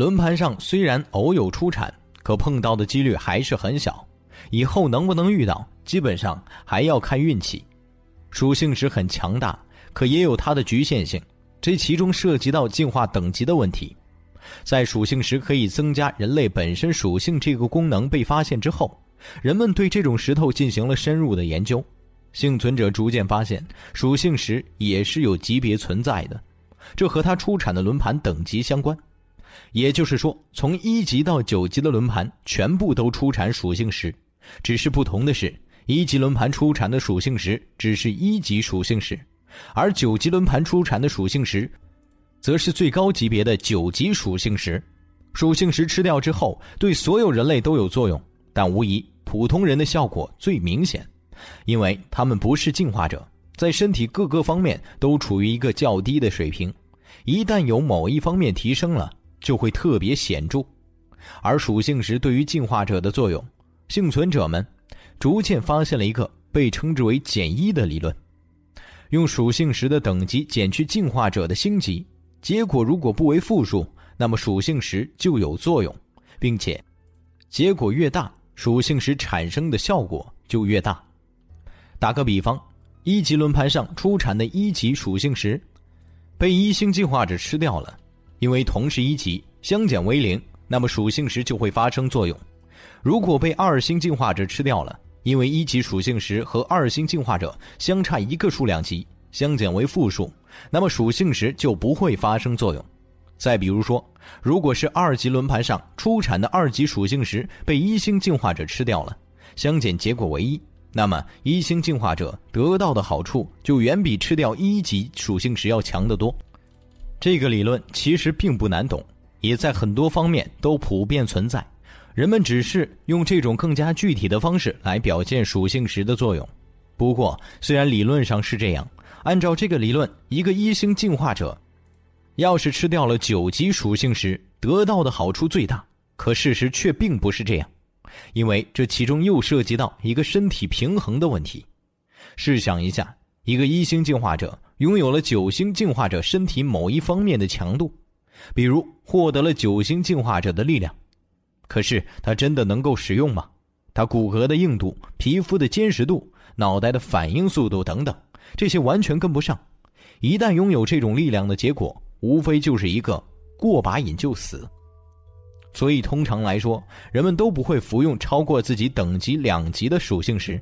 轮盘上虽然偶有出产，可碰到的几率还是很小。以后能不能遇到，基本上还要看运气。属性石很强大，可也有它的局限性，这其中涉及到进化等级的问题。在属性石可以增加人类本身属性这个功能被发现之后，人们对这种石头进行了深入的研究。幸存者逐渐发现，属性石也是有级别存在的，这和它出产的轮盘等级相关。也就是说，从一级到九级的轮盘全部都出产属性石，只是不同的是，一级轮盘出产的属性石只是一级属性石，而九级轮盘出产的属性石，则是最高级别的九级属性石。属性石吃掉之后，对所有人类都有作用，但无疑普通人的效果最明显。因为他们不是进化者，在身体各个方面都处于一个较低的水平，一旦有某一方面提升了，就会特别显著。而属性石对于进化者的作用，幸存者们逐渐发现了一个被称之为“减一”的理论：用属性石的等级减去进化者的星级，结果如果不为负数，那么属性石就有作用，并且结果越大，属性石产生的效果就越大。打个比方，一级轮盘上出产的一级属性石，被一星进化者吃掉了，因为同是一级，相减为零，那么属性石就会发生作用。如果被二星进化者吃掉了，因为一级属性石和二星进化者相差一个数量级，相减为负数，那么属性石就不会发生作用。再比如说，如果是二级轮盘上出产的二级属性石被一星进化者吃掉了，相减结果为一。那么，一星进化者得到的好处就远比吃掉一级属性石要强得多。这个理论其实并不难懂，也在很多方面都普遍存在。人们只是用这种更加具体的方式来表现属性石的作用。不过，虽然理论上是这样，按照这个理论，一个一星进化者要是吃掉了九级属性石，得到的好处最大。可事实却并不是这样。因为这其中又涉及到一个身体平衡的问题。试想一下，一个一星进化者拥有了九星进化者身体某一方面的强度，比如获得了九星进化者的力量，可是他真的能够使用吗？他骨骼的硬度、皮肤的坚实度、脑袋的反应速度等等，这些完全跟不上。一旦拥有这种力量的结果，无非就是一个过把瘾就死。所以，通常来说，人们都不会服用超过自己等级两级的属性石，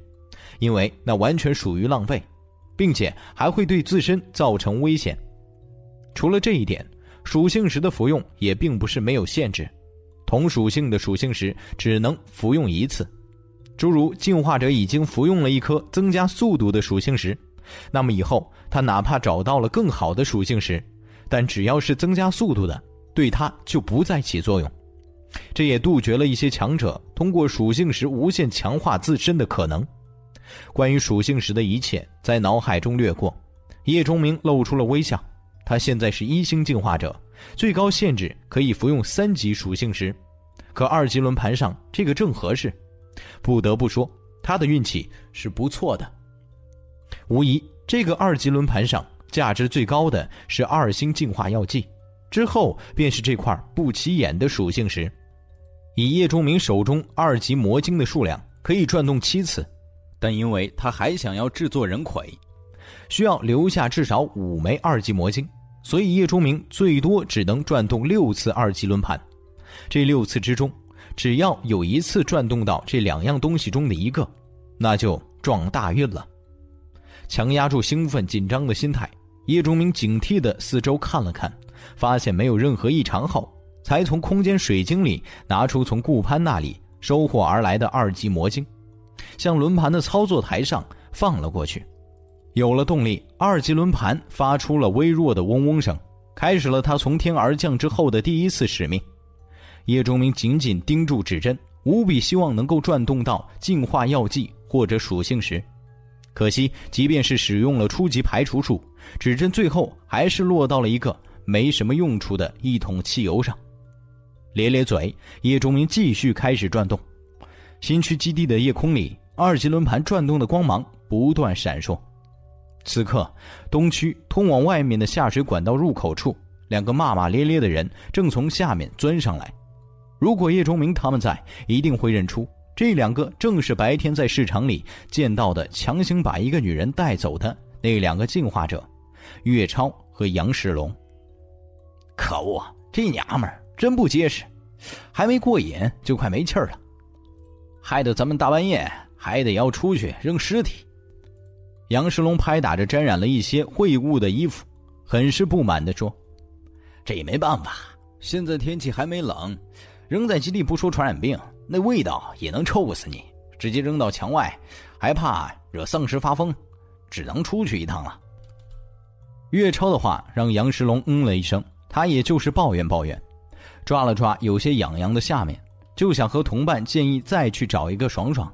因为那完全属于浪费，并且还会对自身造成危险。除了这一点，属性石的服用也并不是没有限制，同属性的属性石只能服用一次。诸如进化者已经服用了一颗增加速度的属性石，那么以后他哪怕找到了更好的属性石，但只要是增加速度的，对他就不再起作用。这也杜绝了一些强者通过属性石无限强化自身的可能。关于属性石的一切在脑海中掠过，叶钟明露出了微笑。他现在是一星进化者，最高限制可以服用三级属性石，可二级轮盘上这个正合适。不得不说，他的运气是不错的。无疑，这个二级轮盘上价值最高的是二星进化药剂，之后便是这块不起眼的属性石。以叶钟明手中二级魔晶的数量，可以转动七次，但因为他还想要制作人魁，需要留下至少五枚二级魔晶，所以叶钟明最多只能转动六次二级轮盘。这六次之中，只要有一次转动到这两样东西中的一个，那就撞大运了。强压住兴奋紧张的心态，叶钟明警惕的四周看了看，发现没有任何异常后，才从空间水晶里拿出从顾潘那里收获而来的二级魔晶，向轮盘的操作台上放了过去。有了动力，二级轮盘发出了微弱的嗡嗡声，开始了它从天而降之后的第一次使命。叶钟明紧紧盯住指针，无比希望能够转动到净化药剂或者属性石。可惜，即便是使用了初级排除术，指针最后还是落到了一个没什么用处的一桶汽油上。咧咧嘴，叶钟明继续开始转动。新区基地的夜空里，二级轮盘转动的光芒不断闪烁。此刻，东区通往外面的下水管道入口处，两个骂骂咧咧的人正从下面钻上来。如果叶钟明他们在，一定会认出。这两个正是白天在市场里见到的，强行把一个女人带走的那两个进化者，岳超和杨世龙。可恶，这娘们儿真不结实，还没过瘾就快没气儿了，害得咱们大半夜还得要出去扔尸体。杨世龙拍打着沾染了一些秽物的衣服，很是不满地说：“这也没办法，现在天气还没冷，扔在基地不说传染病。”那味道也能臭死你！直接扔到墙外，还怕惹丧尸发疯，只能出去一趟了。岳超的话让杨石龙嗯了一声，他也就是抱怨抱怨，抓了抓有些痒痒的下面，就想和同伴建议再去找一个爽爽，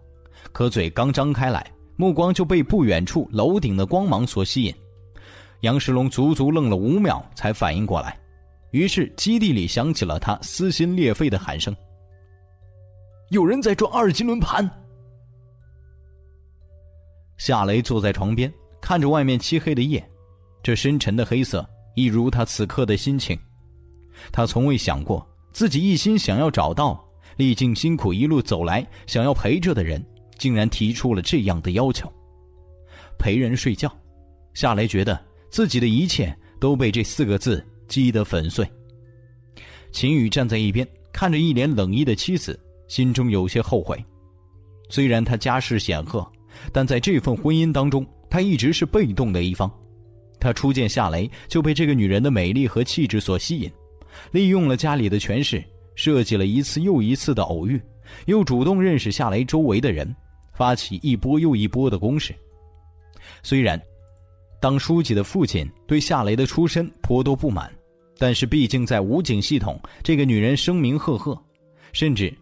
可嘴刚张开来，目光就被不远处楼顶的光芒所吸引。杨石龙足足愣了五秒才反应过来，于是基地里响起了他撕心裂肺的喊声。有人在转二级轮盘。夏雷坐在床边，看着外面漆黑的夜，这深沉的黑色，一如他此刻的心情。他从未想过，自己一心想要找到、历尽辛苦一路走来想要陪着的人，竟然提出了这样的要求。陪人睡觉，夏雷觉得自己的一切都被这四个字击得粉碎。秦宇站在一边，看着一脸冷意的妻子。心中有些后悔，虽然他家世显赫，但在这份婚姻当中，他一直是被动的一方。他初见夏雷就被这个女人的美丽和气质所吸引，利用了家里的权势，设计了一次又一次的偶遇，又主动认识夏雷周围的人，发起一波又一波的攻势。虽然当书记的父亲对夏雷的出身颇多不满，但是毕竟在武警系统，这个女人声名赫赫，甚至。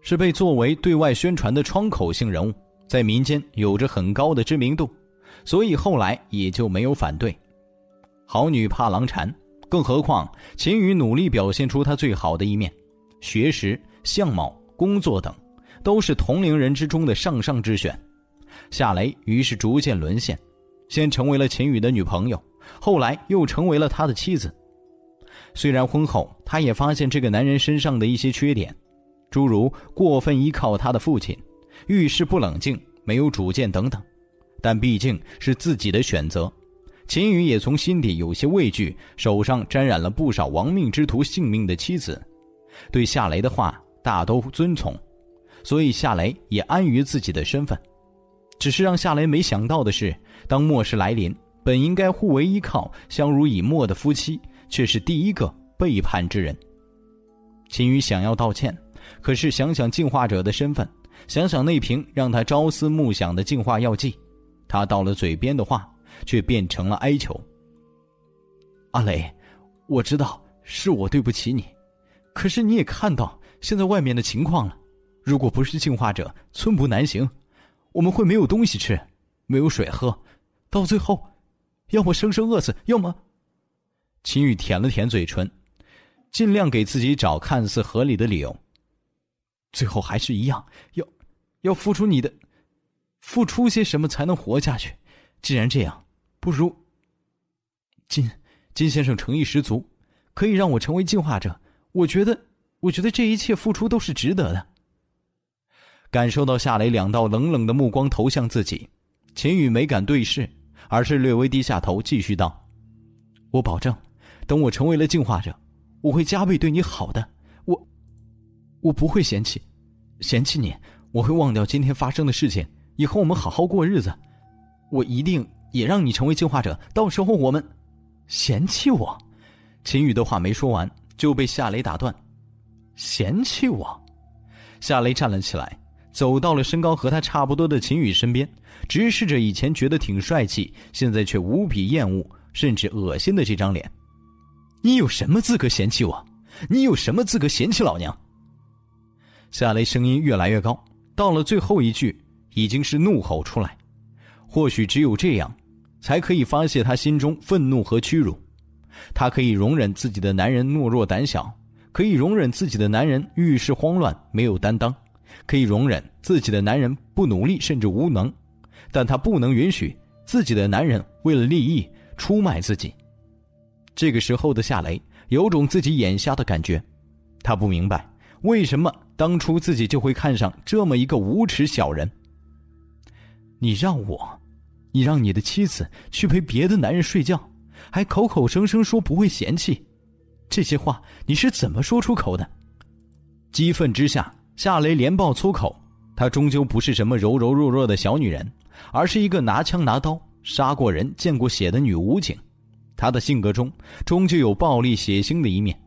是被作为对外宣传的窗口性人物，在民间有着很高的知名度，所以后来也就没有反对。好女怕郎缠，更何况秦宇努力表现出他最好的一面，学识、相貌、工作等，都是同龄人之中的上上之选。夏雷于是逐渐沦陷，先成为了秦宇的女朋友，后来又成为了他的妻子。虽然婚后，他也发现这个男人身上的一些缺点。诸如过分依靠他的父亲，遇事不冷静、没有主见等等，但毕竟是自己的选择，秦宇也从心底有些畏惧手上沾染了不少亡命之徒性命的妻子，对夏雷的话大都遵从，所以夏雷也安于自己的身份。只是让夏雷没想到的是，当末世来临，本应该互为依靠、相濡以沫的夫妻，却是第一个背叛之人。秦宇想要道歉。可是想想进化者的身份，想想那瓶让他朝思暮想的进化药剂，他到了嘴边的话却变成了哀求。阿雷，我知道是我对不起你，可是你也看到现在外面的情况了。如果不是进化者，寸步难行，我们会没有东西吃，没有水喝，到最后，要么生生饿死，要么……秦宇舔了舔嘴唇，尽量给自己找看似合理的理由。最后还是一样，要，要付出你的，付出些什么才能活下去？既然这样，不如金。金先生诚意十足，可以让我成为进化者。我觉得，我觉得这一切付出都是值得的。感受到夏雷两道冷冷的目光投向自己，秦宇没敢对视，而是略微低下头，继续道：“我保证，等我成为了进化者，我会加倍对你好的。我，我不会嫌弃，嫌弃你。我会忘掉今天发生的事情，以后我们好好过日子。我一定也让你成为进化者。到时候我们……”嫌弃我，秦宇的话没说完就被夏雷打断。嫌弃我，夏雷站了起来，走到了身高和他差不多的秦宇身边，直视着以前觉得挺帅气，现在却无比厌恶甚至恶心的这张脸。你有什么资格嫌弃我？你有什么资格嫌弃老娘？夏雷声音越来越高，到了最后一句，已经是怒吼出来。或许只有这样。才可以发泄他心中愤怒和屈辱，他可以容忍自己的男人懦弱胆小，可以容忍自己的男人遇事慌乱没有担当，可以容忍自己的男人不努力甚至无能，但他不能允许自己的男人为了利益出卖自己。这个时候的夏雷有种自己眼瞎的感觉，他不明白为什么当初自己就会看上这么一个无耻小人。你让我。你让你的妻子去陪别的男人睡觉，还口口声声说不会嫌弃，这些话你是怎么说出口的？激愤之下，夏雷连爆粗口。她终究不是什么柔柔弱弱的小女人，而是一个拿枪拿刀杀过人、见过血的女武警。她的性格中终究有暴力血腥的一面，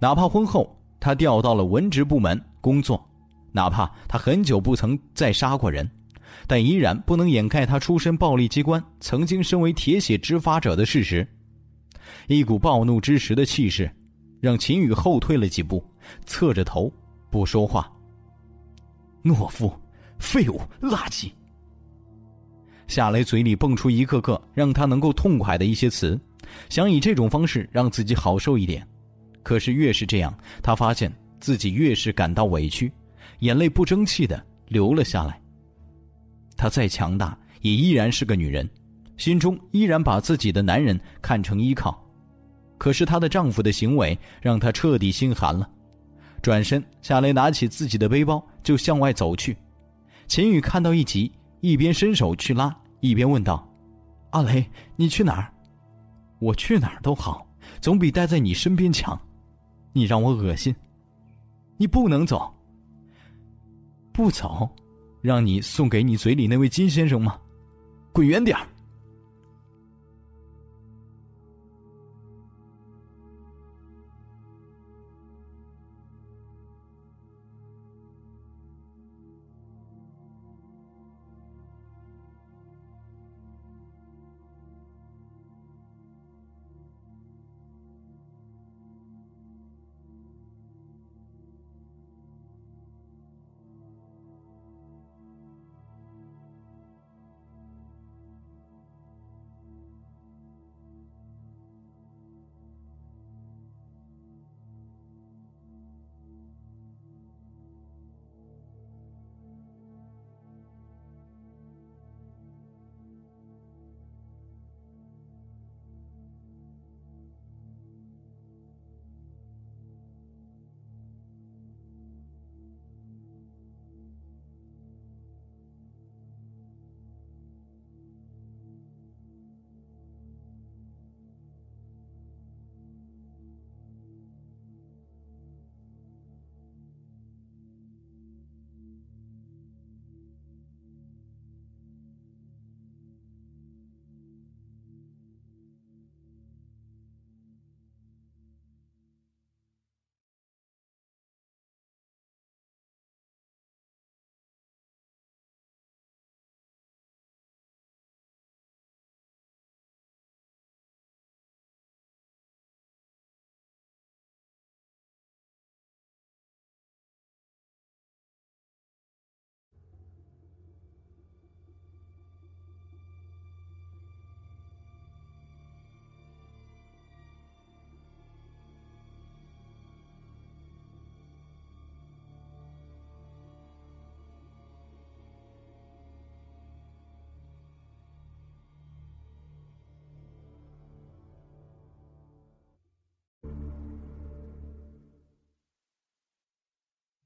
哪怕婚后她调到了文职部门工作，哪怕她很久不曾再杀过人。但依然不能掩盖他出身暴力机关，曾经身为铁血执法者的事实。一股暴怒之时的气势，让秦宇后退了几步，侧着头不说话。懦夫、废物、垃圾。夏雷嘴里蹦出一个个让他能够痛快的一些词，想以这种方式让自己好受一点。可是越是这样，他发现自己越是感到委屈，眼泪不争气的流了下来。她再强大，也依然是个女人，心中依然把自己的男人看成依靠。可是她的丈夫的行为让她彻底心寒了。转身，夏雷拿起自己的背包就向外走去。秦宇看到一急，一边伸手去拉，一边问道：“阿雷，你去哪儿？我去哪儿都好，总比待在你身边强。你让我恶心，你不能走。不走。”让你送给你嘴里那位金先生吗？滚远点儿！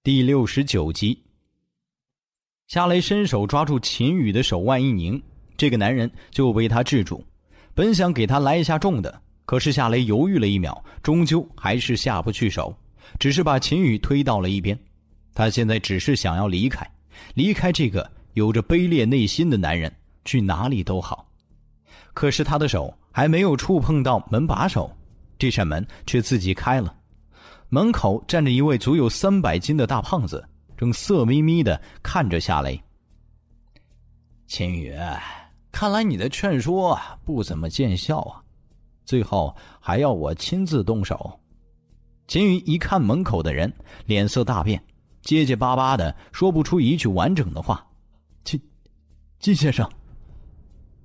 第六十九集，夏雷伸手抓住秦宇的手腕一拧，这个男人就被他制住。本想给他来一下重的，可是夏雷犹豫了一秒，终究还是下不去手，只是把秦宇推到了一边。他现在只是想要离开，离开这个有着卑劣内心的男人，去哪里都好。可是他的手还没有触碰到门把手，这扇门却自己开了。门口站着一位足有三百斤的大胖子，正色眯眯的看着夏雷。秦宇，看来你的劝说不怎么见效啊，最后还要我亲自动手。秦宇一看门口的人，脸色大变，结结巴巴的说不出一句完整的话。金，金先生。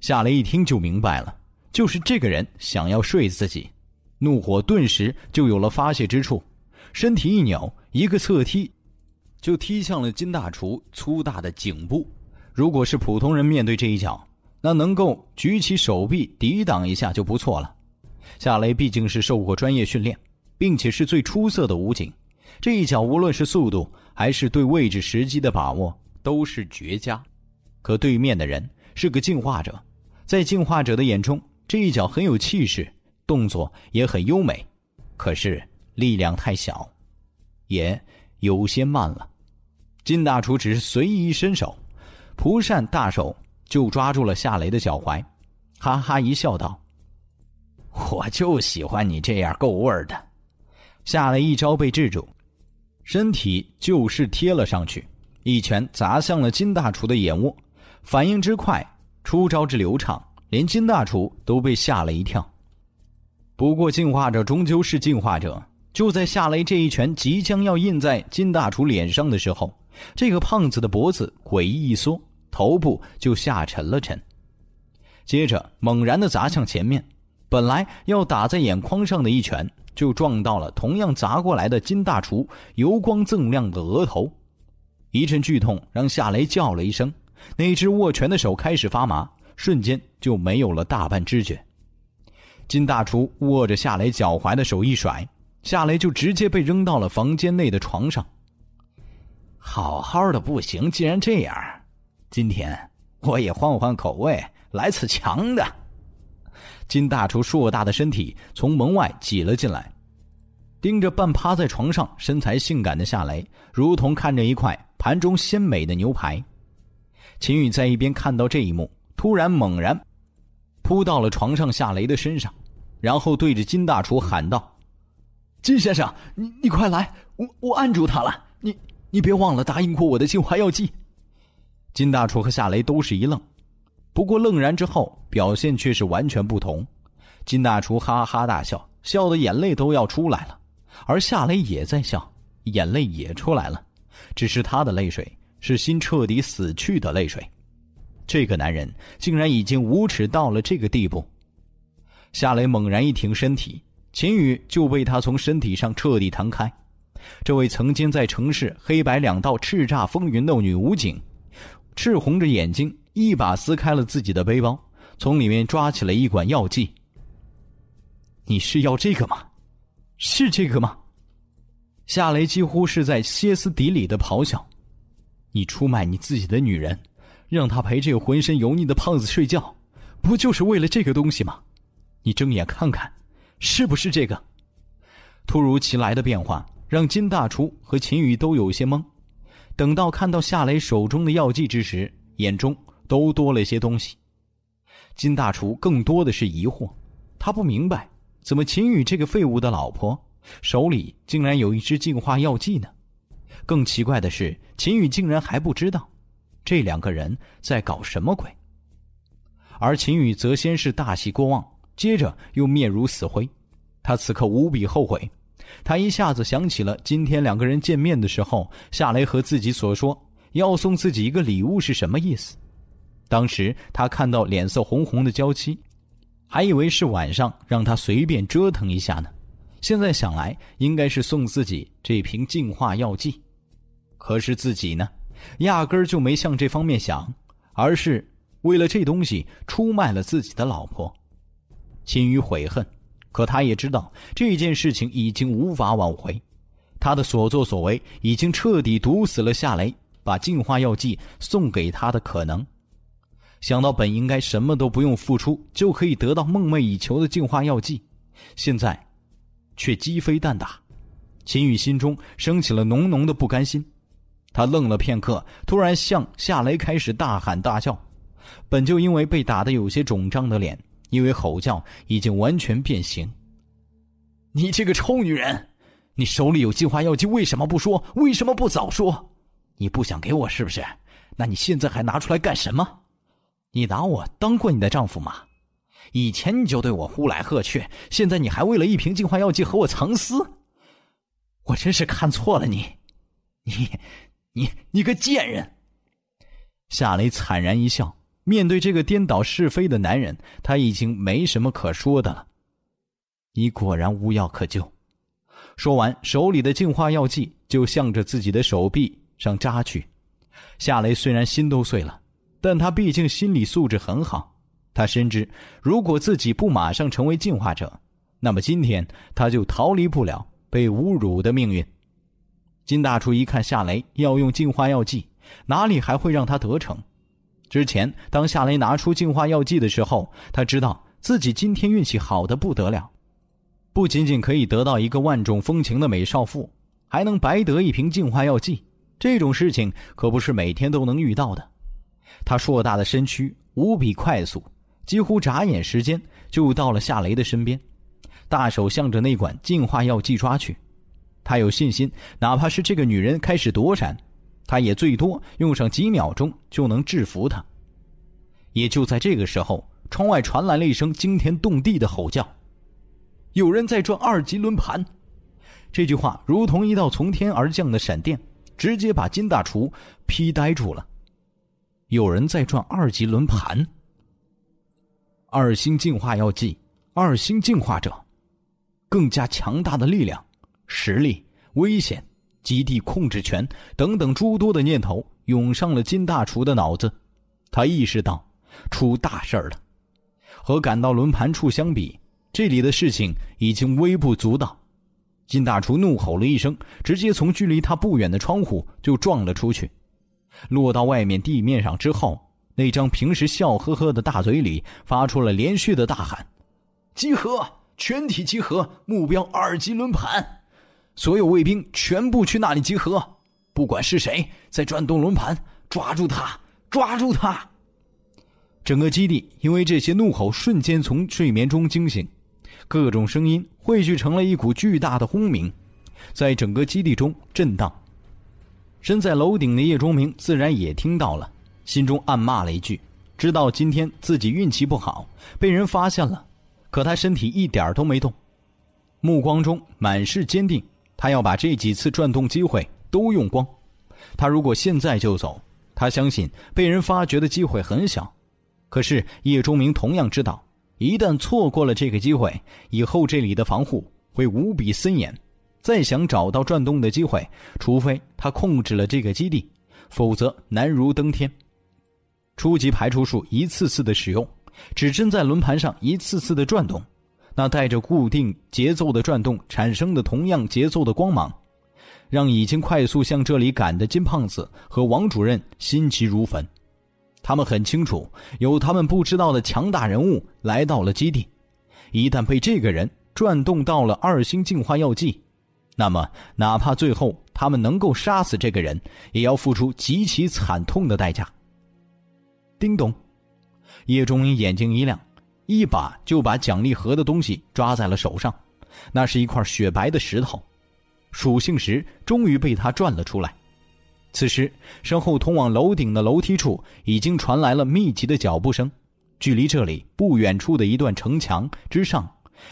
夏雷一听就明白了，就是这个人想要睡自己，怒火顿时就有了发泄之处。身体一扭，一个侧踢，就踢向了金大厨粗大的颈部。如果是普通人面对这一脚，那能够举起手臂抵挡一下就不错了。夏雷毕竟是受过专业训练，并且是最出色的武警，这一脚无论是速度还是对位置时机的把握都是绝佳。可对面的人是个进化者，在进化者的眼中，这一脚很有气势，动作也很优美。可是。力量太小，也有些慢了。金大厨只是随意一伸手，蒲扇大手就抓住了夏雷的脚踝，哈哈一笑，道：“我就喜欢你这样够味儿的。”夏雷一招被制住，身体就是贴了上去，一拳砸向了金大厨的眼窝，反应之快，出招之流畅，连金大厨都被吓了一跳。不过，进化者终究是进化者。就在夏雷这一拳即将要印在金大厨脸上的时候，这个胖子的脖子诡异一缩，头部就下沉了沉，接着猛然的砸向前面，本来要打在眼眶上的一拳，就撞到了同样砸过来的金大厨油光锃亮的额头，一阵剧痛让夏雷叫了一声，那只握拳的手开始发麻，瞬间就没有了大半知觉。金大厨握着夏雷脚踝的手一甩。夏雷就直接被扔到了房间内的床上。好好的不行，既然这样，今天我也换换口味，来次强的。金大厨硕大的身体从门外挤了进来，盯着半趴在床上、身材性感的夏雷，如同看着一块盘中鲜美的牛排。秦宇在一边看到这一幕，突然猛然扑到了床上夏雷的身上，然后对着金大厨喊道。金先生，你你快来！我我按住他了。你你别忘了答应过我的净化药剂。金大厨和夏雷都是一愣，不过愣然之后表现却是完全不同。金大厨哈哈大笑，笑的眼泪都要出来了，而夏雷也在笑，眼泪也出来了，只是他的泪水是心彻底死去的泪水。这个男人竟然已经无耻到了这个地步。夏雷猛然一挺身体。秦宇就被他从身体上彻底弹开。这位曾经在城市黑白两道叱咤风云的女武警，赤红着眼睛，一把撕开了自己的背包，从里面抓起了一管药剂。你是要这个吗？是这个吗？夏雷几乎是在歇斯底里的咆哮：“你出卖你自己的女人，让她陪这个浑身油腻的胖子睡觉，不就是为了这个东西吗？你睁眼看看。”是不是这个？突如其来的变化让金大厨和秦宇都有些懵。等到看到夏雷手中的药剂之时，眼中都多了些东西。金大厨更多的是疑惑，他不明白怎么秦宇这个废物的老婆手里竟然有一支净化药剂呢？更奇怪的是，秦宇竟然还不知道这两个人在搞什么鬼。而秦宇则先是大喜过望。接着又面如死灰，他此刻无比后悔。他一下子想起了今天两个人见面的时候，夏雷和自己所说要送自己一个礼物是什么意思。当时他看到脸色红红的娇妻，还以为是晚上让他随便折腾一下呢。现在想来，应该是送自己这瓶净化药剂。可是自己呢，压根儿就没向这方面想，而是为了这东西出卖了自己的老婆。秦宇悔恨，可他也知道这件事情已经无法挽回。他的所作所为已经彻底堵死了夏雷把净化药剂送给他的可能。想到本应该什么都不用付出就可以得到梦寐以求的净化药剂，现在却鸡飞蛋打，秦宇心中升起了浓浓的不甘心。他愣了片刻，突然向夏雷开始大喊大叫。本就因为被打得有些肿胀的脸，因为吼叫已经完全变形。你这个臭女人，你手里有净化药剂，为什么不说？为什么不早说？你不想给我是不是？那你现在还拿出来干什么？你拿我当过你的丈夫吗？以前你就对我呼来喝去，现在你还为了一瓶净化药剂和我藏私？我真是看错了你，你，你，你个贱人！夏雷惨然一笑，面对这个颠倒是非的男人，他已经没什么可说的了。你果然无药可救。说完，手里的净化药剂就向着自己的手臂上扎去。夏雷虽然心都碎了。但他毕竟心理素质很好，他深知，如果自己不马上成为进化者，那么今天他就逃离不了被侮辱的命运。金大厨一看夏雷要用净化药剂，哪里还会让他得逞？之前当夏雷拿出净化药剂的时候，他知道自己今天运气好的不得了，不仅仅可以得到一个万种风情的美少妇，还能白得一瓶净化药剂，这种事情可不是每天都能遇到的。他硕大的身躯无比快速，几乎眨眼时间就到了夏雷的身边，大手向着那管净化药剂抓去。他有信心，哪怕是这个女人开始躲闪，他也最多用上几秒钟就能制服他。也就在这个时候，窗外传来了一声惊天动地的吼叫：“有人在转二级轮盘！”这句话如同一道从天而降的闪电，直接把金大厨劈呆住了。有人在转二级轮盘。二星进化药剂，二星进化者，更加强大的力量、实力、危险、基地控制权等等诸多的念头涌上了金大厨的脑子。他意识到出大事儿了。和赶到轮盘处相比，这里的事情已经微不足道。金大厨怒吼了一声，直接从距离他不远的窗户就撞了出去。落到外面地面上之后，那张平时笑呵呵的大嘴里发出了连续的大喊：“集合！全体集合！目标二级轮盘，所有卫兵全部去那里集合！不管是谁在转动轮盘，抓住他！抓住他！”整个基地因为这些怒吼瞬间从睡眠中惊醒，各种声音汇聚成了一股巨大的轰鸣，在整个基地中震荡。身在楼顶的叶钟明自然也听到了，心中暗骂了一句，知道今天自己运气不好，被人发现了。可他身体一点都没动，目光中满是坚定。他要把这几次转动机会都用光。他如果现在就走，他相信被人发觉的机会很小。可是叶钟明同样知道，一旦错过了这个机会，以后这里的防护会无比森严。再想找到转动的机会，除非他控制了这个基地，否则难如登天。初级排除术一次次的使用，指针在轮盘上一次次的转动，那带着固定节奏的转动产生的同样节奏的光芒，让已经快速向这里赶的金胖子和王主任心急如焚。他们很清楚，有他们不知道的强大人物来到了基地，一旦被这个人转动到了二星净化药剂。那么，哪怕最后他们能够杀死这个人，也要付出极其惨痛的代价。叮咚，叶中明眼睛一亮，一把就把奖励盒的东西抓在了手上。那是一块雪白的石头，属性石终于被他转了出来。此时，身后通往楼顶的楼梯处已经传来了密集的脚步声。距离这里不远处的一段城墙之上，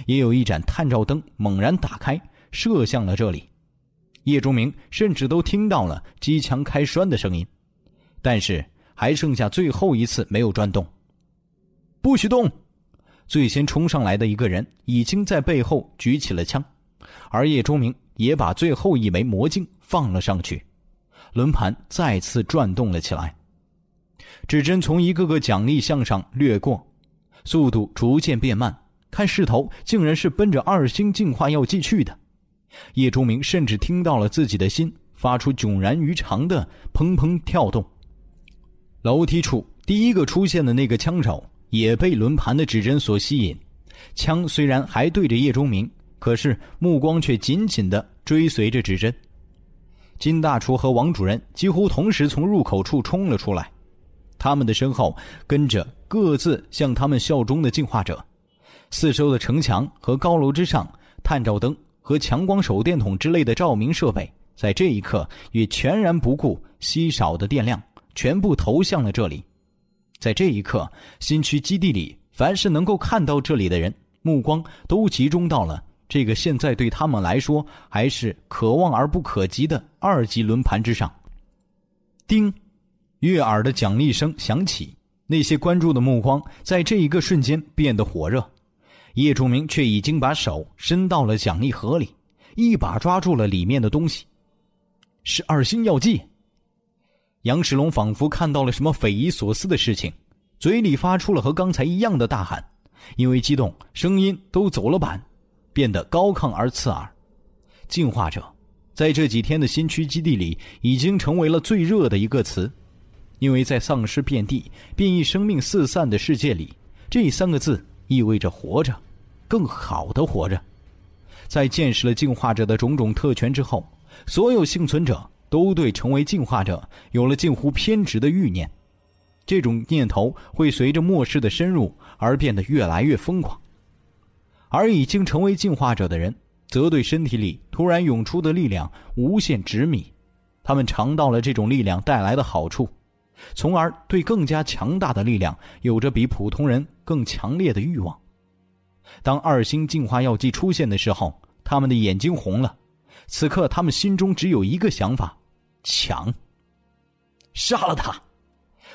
也有一盏探照灯猛然打开。射向了这里，叶钟明甚至都听到了机枪开栓的声音，但是还剩下最后一次没有转动。不许动！最先冲上来的一个人已经在背后举起了枪，而叶钟明也把最后一枚魔镜放了上去，轮盘再次转动了起来。指针从一个个奖励项上掠过，速度逐渐变慢，看势头竟然是奔着二星进化药剂去的。叶钟明甚至听到了自己的心发出迥然于常的砰砰跳动。楼梯处第一个出现的那个枪手也被轮盘的指针所吸引，枪虽然还对着叶钟明，可是目光却紧紧的追随着指针。金大厨和王主任几乎同时从入口处冲了出来，他们的身后跟着各自向他们效忠的进化者。四周的城墙和高楼之上，探照灯和强光手电筒之类的照明设备，在这一刻也全然不顾稀少的电量，全部投向了这里。在这一刻，新区基地里，凡是能够看到这里的人，目光都集中到了。这个现在对他们来说还是可望而不可及的二级轮盘之上。叮，悦耳的奖励声响起，那些关注的目光在这一个瞬间变得火热。叶仲明却已经把手伸到了奖励盒里，一把抓住了里面的东西，是二星药剂。杨世龙仿佛看到了什么匪夷所思的事情，嘴里发出了和刚才一样的大喊，因为激动，声音都走了板。变得高亢而刺耳。进化者，在这几天的新区基地里，已经成为了最热的一个词，因为在丧尸遍地、变异生命四散的世界里，这三个字意味着活着，更好的活着。在见识了进化者的种种特权之后，所有幸存者都对成为进化者有了近乎偏执的欲念，这种念头会随着末世的深入而变得越来越疯狂。而已经成为进化者的人，则对身体里突然涌出的力量无限执迷，他们尝到了这种力量带来的好处，从而对更加强大的力量有着比普通人更强烈的欲望。当二星进化药剂出现的时候，他们的眼睛红了。此刻，他们心中只有一个想法：抢，杀了他！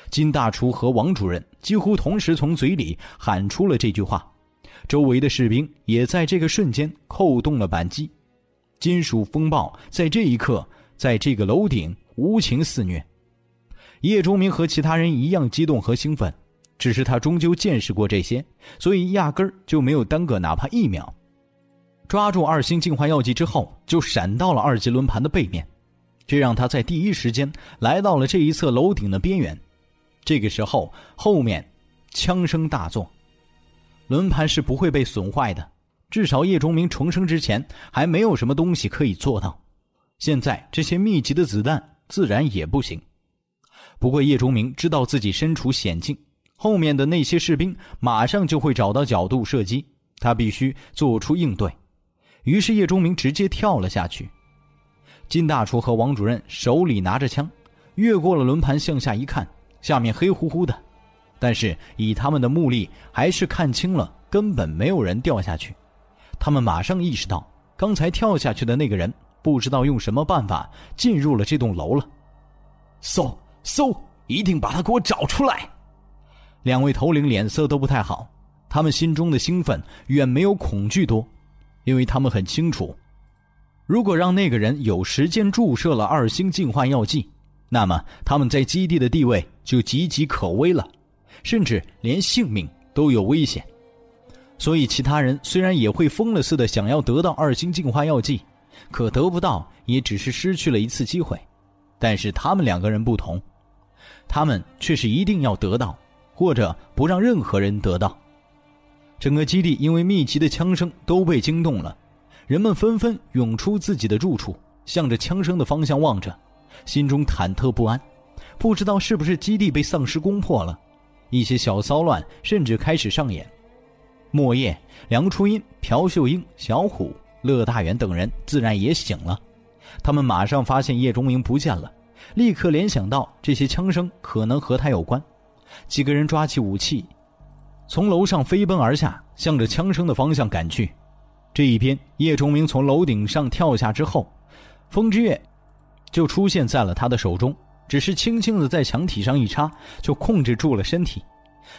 金大厨和王主任几乎同时从嘴里喊出了这句话。周围的士兵也在这个瞬间扣动了扳机，金属风暴在这一刻在这个楼顶无情肆虐。叶钟明和其他人一样激动和兴奋，只是他终究见识过这些，所以压根儿就没有耽搁哪怕一秒。抓住二星净化药剂之后，就闪到了二级轮盘的背面，这让他在第一时间来到了这一侧楼顶的边缘。这个时候，后面枪声大作。轮盘是不会被损坏的，至少叶钟明重生之前还没有什么东西可以做到。现在这些密集的子弹自然也不行。不过叶钟明知道自己身处险境，后面的那些士兵马上就会找到角度射击，他必须做出应对。于是叶钟明直接跳了下去。金大厨和王主任手里拿着枪，越过了轮盘向下一看，下面黑乎乎的。但是以他们的目力，还是看清了根本没有人掉下去。他们马上意识到，刚才跳下去的那个人不知道用什么办法进入了这栋楼了。搜搜，一定把他给我找出来！两位头领脸色都不太好，他们心中的兴奋远没有恐惧多，因为他们很清楚，如果让那个人有时间注射了二星净化药剂，那么他们在基地的地位就岌岌可危了。甚至连性命都有危险，所以其他人虽然也会疯了似的想要得到二星净化药剂，可得不到也只是失去了一次机会。但是他们两个人不同，他们却是一定要得到，或者不让任何人得到。整个基地因为密集的枪声都被惊动了，人们纷纷涌出自己的住处，向着枪声的方向望着，心中忐忑不安，不知道是不是基地被丧尸攻破了。一些小骚乱甚至开始上演。莫叶、梁初音、朴秀英、小虎、乐大远等人自然也醒了，他们马上发现叶钟明不见了，立刻联想到这些枪声可能和他有关。几个人抓起武器，从楼上飞奔而下，向着枪声的方向赶去。这一边，叶崇明从楼顶上跳下之后，风之月就出现在了他的手中。只是轻轻的在墙体上一插，就控制住了身体，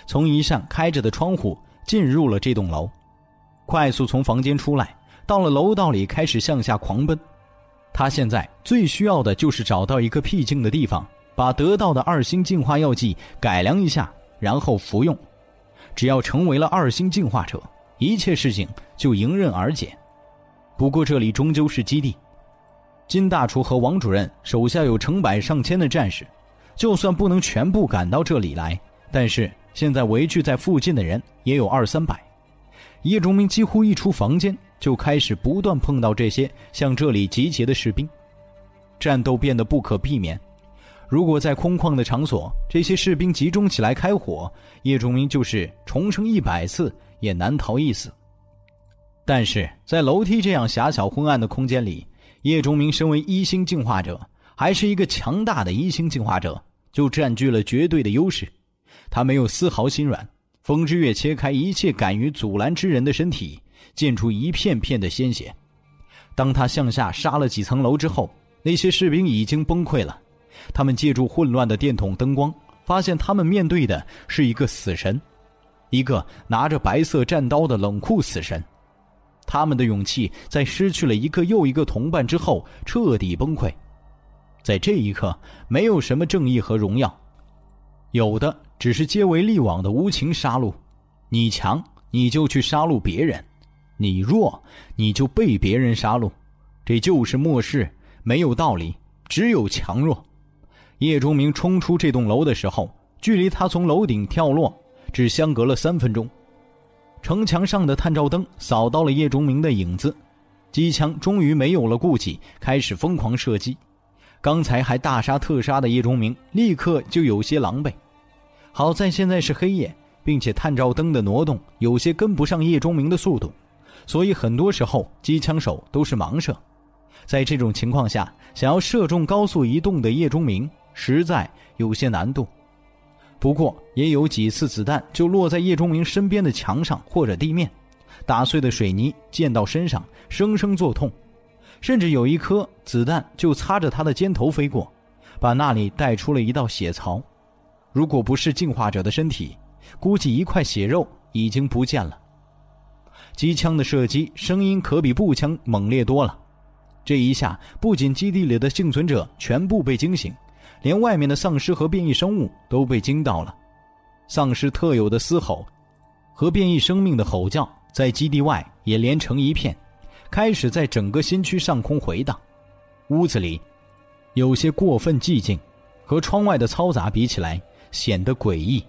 从一扇开着的窗户进入了这栋楼，快速从房间出来，到了楼道里开始向下狂奔。他现在最需要的就是找到一个僻静的地方，把得到的二星净化药剂改良一下，然后服用。只要成为了二星进化者，一切事情就迎刃而解。不过这里终究是基地，金大厨和王主任手下有成百上千的战士，就算不能全部赶到这里来，但是现在围聚在附近的人也有二三百。叶钟明几乎一出房间，就开始不断碰到这些向这里集结的士兵，战斗变得不可避免。如果在空旷的场所，这些士兵集中起来开火，叶钟明就是重生一百次也难逃一死。但是在楼梯这样狭小昏暗的空间里，叶钟明身为一星进化者，还是一个强大的一星进化者，就占据了绝对的优势。他没有丝毫心软，风之月切开一切敢于阻拦之人的身体，溅出一片片的鲜血。当他向下杀了几层楼之后，那些士兵已经崩溃了。他们借助混乱的电筒灯光，发现他们面对的是一个死神，一个拿着白色战刀的冷酷死神。他们的勇气在失去了一个又一个同伴之后彻底崩溃。在这一刻，没有什么正义和荣耀，有的只是皆为利往的无情杀戮。你强，你就去杀戮别人；你弱，你就被别人杀戮。这就是末世，没有道理，只有强弱。叶钟明冲出这栋楼的时候，距离他从楼顶跳落只相隔了三分钟。城墙上的探照灯扫到了叶钟明的影子，机枪终于没有了顾忌，开始疯狂射击。刚才还大杀特杀的叶钟明立刻就有些狼狈。好在现在是黑夜，并且探照灯的挪动有些跟不上叶钟明的速度，所以很多时候机枪手都是盲射。在这种情况下，想要射中高速移动的叶钟明。实在有些难度，不过也有几次子弹就落在叶忠明身边的墙上或者地面，打碎的水泥溅到身上，生生作痛。甚至有一颗子弹就擦着他的肩头飞过，把那里带出了一道血槽。如果不是进化者的身体，估计一块血肉已经不见了。机枪的射击声音可比步枪猛烈多了，这一下不仅基地里的幸存者全部被惊醒。连外面的丧尸和变异生物都被惊到了，丧尸特有的嘶吼，和变异生命的吼叫在基地外也连成一片，开始在整个新区上空回荡。屋子里有些过分寂静，和窗外的嘈杂比起来，显得诡异。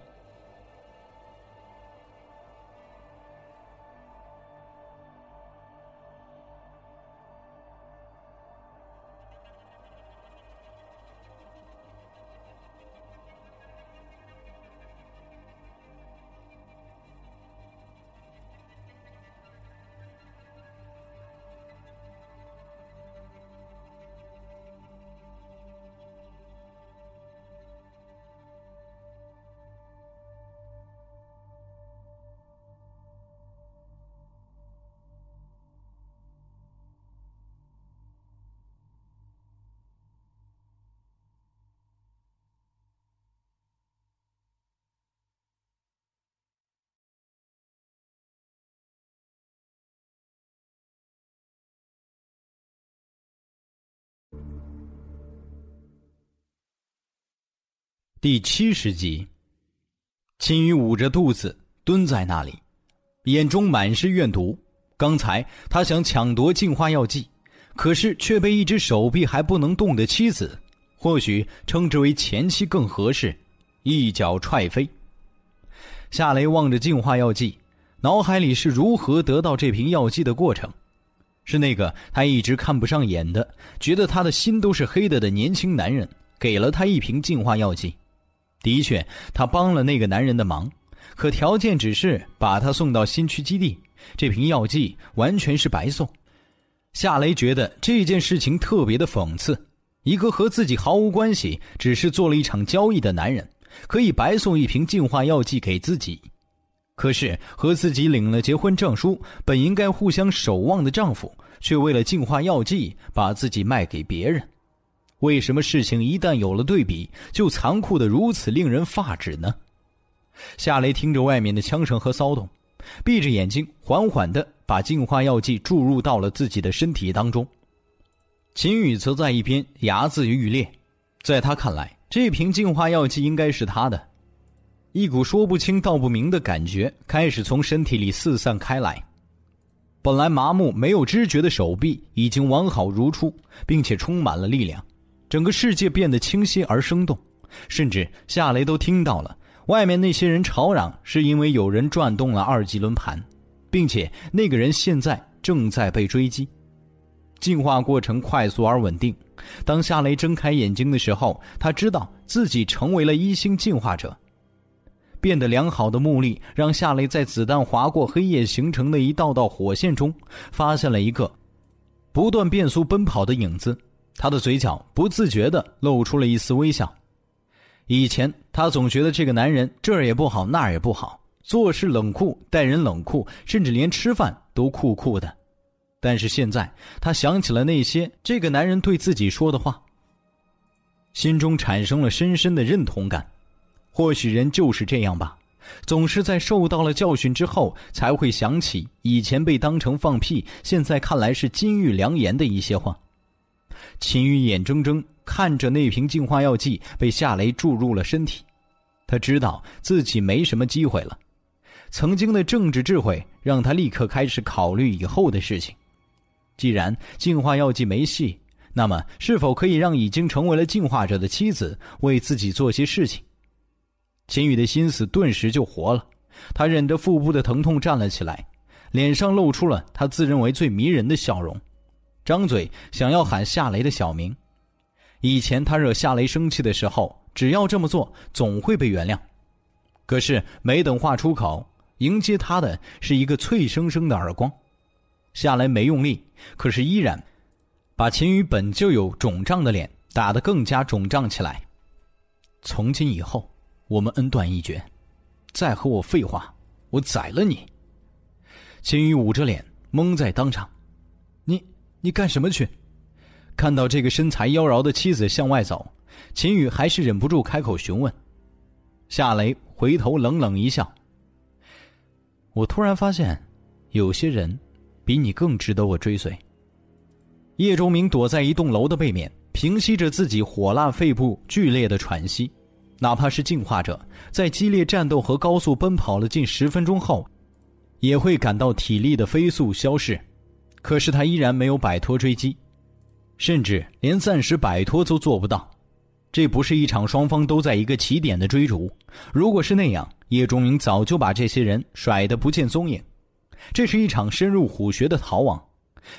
第七十集，秦羽捂着肚子蹲在那里，眼中满是怨毒。刚才他想抢夺净化药剂，可是却被一只手臂还不能动的妻子，或许称之为前妻更合适，一脚踹飞。夏雷望着净化药剂，脑海里是如何得到这瓶药剂的过程，是那个他一直看不上眼的，觉得他的心都是黑的的年轻男人给了他一瓶净化药剂。的确，他帮了那个男人的忙，可条件只是把他送到新区基地。这瓶药剂完全是白送。夏雷觉得这件事情特别的讽刺：一个和自己毫无关系，只是做了一场交易的男人，可以白送一瓶净化药剂给自己；可是和自己领了结婚证书、本应该互相守望的丈夫，却为了净化药剂把自己卖给别人。为什么事情一旦有了对比，就残酷的如此令人发指呢？夏雷听着外面的枪声和骚动，闭着眼睛，缓缓的把净化药剂注入到了自己的身体当中。秦宇则在一边牙眦欲裂，在他看来，这瓶净化药剂应该是他的。一股说不清道不明的感觉开始从身体里四散开来。本来麻木没有知觉的手臂已经完好如初，并且充满了力量，整个世界变得清晰而生动，甚至夏雷都听到了外面那些人吵嚷，是因为有人转动了二级轮盘，并且那个人现在正在被追击。进化过程快速而稳定。当夏雷睁开眼睛的时候，他知道自己成为了一星进化者。变得良好的目力让夏雷在子弹划过黑夜形成的一道道火线中，发现了一个不断变速奔跑的影子。他的嘴角不自觉地露出了一丝微笑。以前他总觉得这个男人这儿也不好那儿也不好，做事冷酷，待人冷酷，甚至连吃饭都酷酷的。但是现在他想起了那些这个男人对自己说的话，心中产生了深深的认同感。或许人就是这样吧，总是在受到了教训之后，才会想起以前被当成放屁，现在看来是金玉良言的一些话。秦羽眼睁睁看着那瓶净化药剂被夏雷注入了身体，他知道自己没什么机会了。曾经的政治智慧让他立刻开始考虑以后的事情。既然净化药剂没戏，那么是否可以让已经成为了净化者的妻子为自己做些事情？秦宇的心思顿时就活了，他忍着腹部的疼痛站了起来，脸上露出了他自认为最迷人的笑容，张嘴想要喊夏雷的小名。以前他惹夏雷生气的时候，只要这么做，总会被原谅。可是没等话出口，迎接他的是一个脆生生的耳光。夏雷没用力，可是依然把秦宇本就有肿胀的脸打得更加肿胀起来。从今以后。我们恩断义绝，再和我废话，我宰了你！秦宇捂着脸，懵在当场。你干什么去？看到这个身材妖娆的妻子向外走，秦宇还是忍不住开口询问。夏雷回头冷冷一笑。我突然发现，有些人比你更值得我追随。叶钟明躲在一栋楼的背面，平息着自己火辣肺部剧烈的喘息。哪怕是进化者，在激烈战斗和高速奔跑了近十分钟后，也会感到体力的飞速消逝。可是他依然没有摆脱追击，甚至连暂时摆脱都做不到。这不是一场双方都在一个起点的追逐。如果是那样，叶钟明早就把这些人甩得不见踪影。这是一场深入虎穴的逃亡，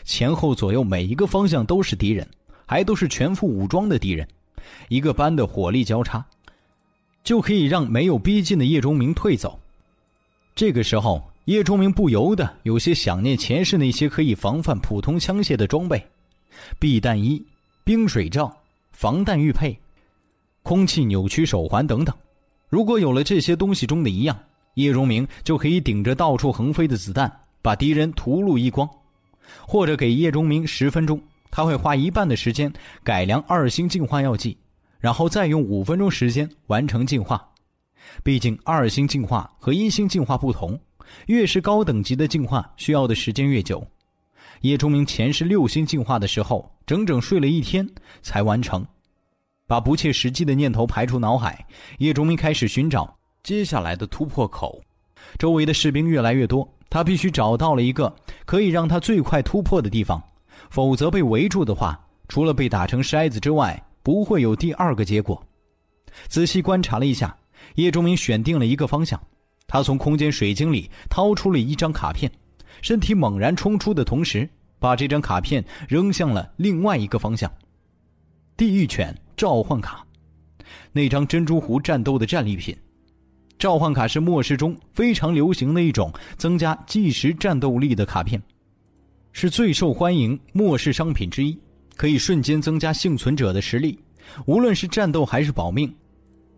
前后左右每一个方向都是敌人，还都是全副武装的敌人，一个班的火力交叉。就可以让没有逼近的叶钟明退走。这个时候，叶钟明不由得有些想念前世那些可以防范普通枪械的装备：避弹衣、冰水罩、防弹玉佩、空气扭曲手环等等。如果有了这些东西中的一样，叶钟明就可以顶着到处横飞的子弹，把敌人屠戮一光。或者给叶钟明十分钟，他会花一半的时间改良二星进化药剂。然后再用五分钟时间完成进化，毕竟二星进化和一星进化不同，越是高等级的进化需要的时间越久。叶钟明前世六星进化的时候，整整睡了一天才完成。把不切实际的念头排出脑海，叶钟明开始寻找接下来的突破口。周围的士兵越来越多，他必须找到了一个可以让他最快突破的地方，否则被围住的话，除了被打成筛子之外。不会有第二个结果。仔细观察了一下，叶钟明选定了一个方向。他从空间水晶里掏出了一张卡片，身体猛然冲出的同时，把这张卡片扔向了另外一个方向。地狱犬召唤卡，那张珍珠湖战斗的战利品。召唤卡是末世中非常流行的一种增加即时战斗力的卡片，是最受欢迎末世商品之一。可以瞬间增加幸存者的实力，无论是战斗还是保命，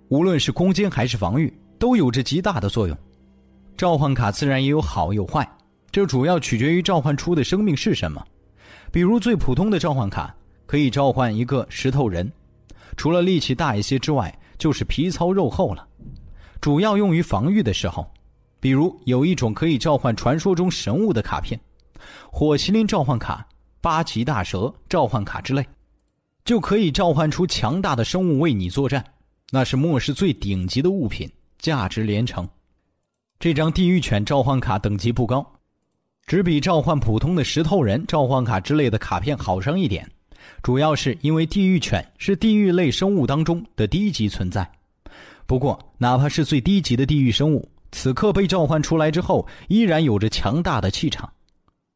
无论是攻坚还是防御，都有着极大的作用。召唤卡自然也有好有坏，这主要取决于召唤出的生命是什么。比如最普通的召唤卡可以召唤一个石头人，除了力气大一些之外，就是皮糙肉厚了，主要用于防御的时候。比如有一种可以召唤传说中神物的卡片——火麒麟召唤卡。八岐大蛇召唤卡之类，就可以召唤出强大的生物为你作战，那是末世最顶级的物品，价值连城。这张地狱犬召唤卡等级不高，只比召唤普通的石头人召唤卡之类的卡片好上一点，主要是因为地狱犬是地狱类生物当中的低级存在。不过，哪怕是最低级的地狱生物，此刻被召唤出来之后，依然有着强大的气场。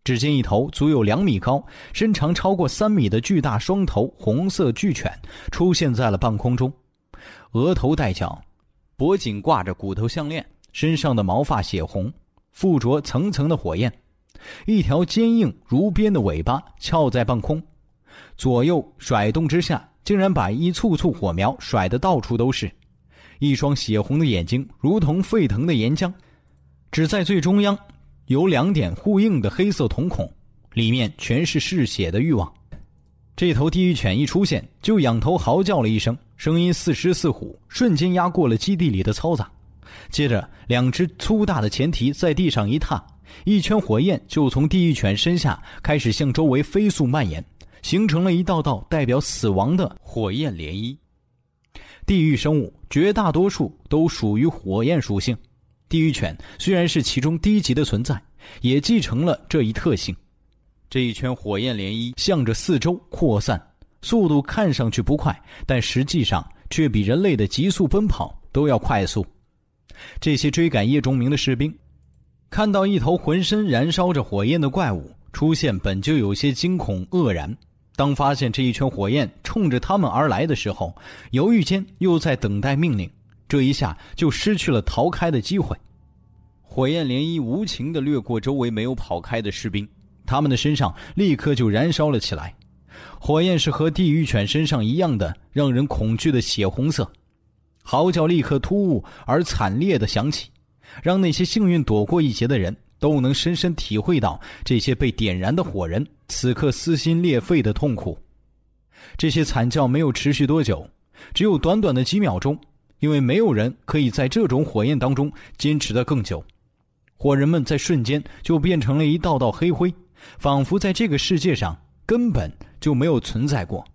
只见一头足有两米高、身长超过三米的巨大双头红色巨犬出现在了半空中，额头带角，脖颈挂着骨头项链，身上的毛发血红，附着层层的火焰。一条坚硬如鞭的尾巴翘在半空，左右甩动之下，竟然把一簇簇火苗甩得到处都是。一双血红的眼睛如同沸腾的岩浆，只在最中央有两点互应的黑色瞳孔，里面全是嗜血的欲望。这头地狱犬一出现，就仰头嚎叫了一声，声音似狮似虎，瞬间压过了基地里的嘈杂。接着，两只粗大的前蹄在地上一踏。一圈火焰就从地狱犬身下开始向周围飞速蔓延，形成了一道道代表死亡的火焰涟漪。地狱生物绝大多数都属于火焰属性，地狱犬虽然是其中低级的存在，也继承了这一特性。这一圈火焰涟漪向着四周扩散，速度看上去不快，但实际上却比人类的急速奔跑都要快速。这些追赶叶钟明的士兵。看到一头浑身燃烧着火焰的怪物出现，本就有些惊恐愕然。当发现这一圈火焰冲着他们而来的时候，犹豫间又在等待命令，这一下就失去了逃开的机会。火焰涟漪无情地掠过周围没有跑开的士兵，他们的身上立刻就燃烧了起来。火焰是和地狱犬身上一样的让人恐惧的血红色，嚎叫立刻突兀而惨烈的响起。让那些幸运躲过一劫的人都能深深体会到这些被点燃的火人此刻撕心裂肺的痛苦。这些惨叫没有持续多久，只有短短的几秒钟，因为没有人可以在这种火焰当中坚持得更久。火人们在瞬间就变成了一道道黑灰，仿佛在这个世界上根本就没有存在过。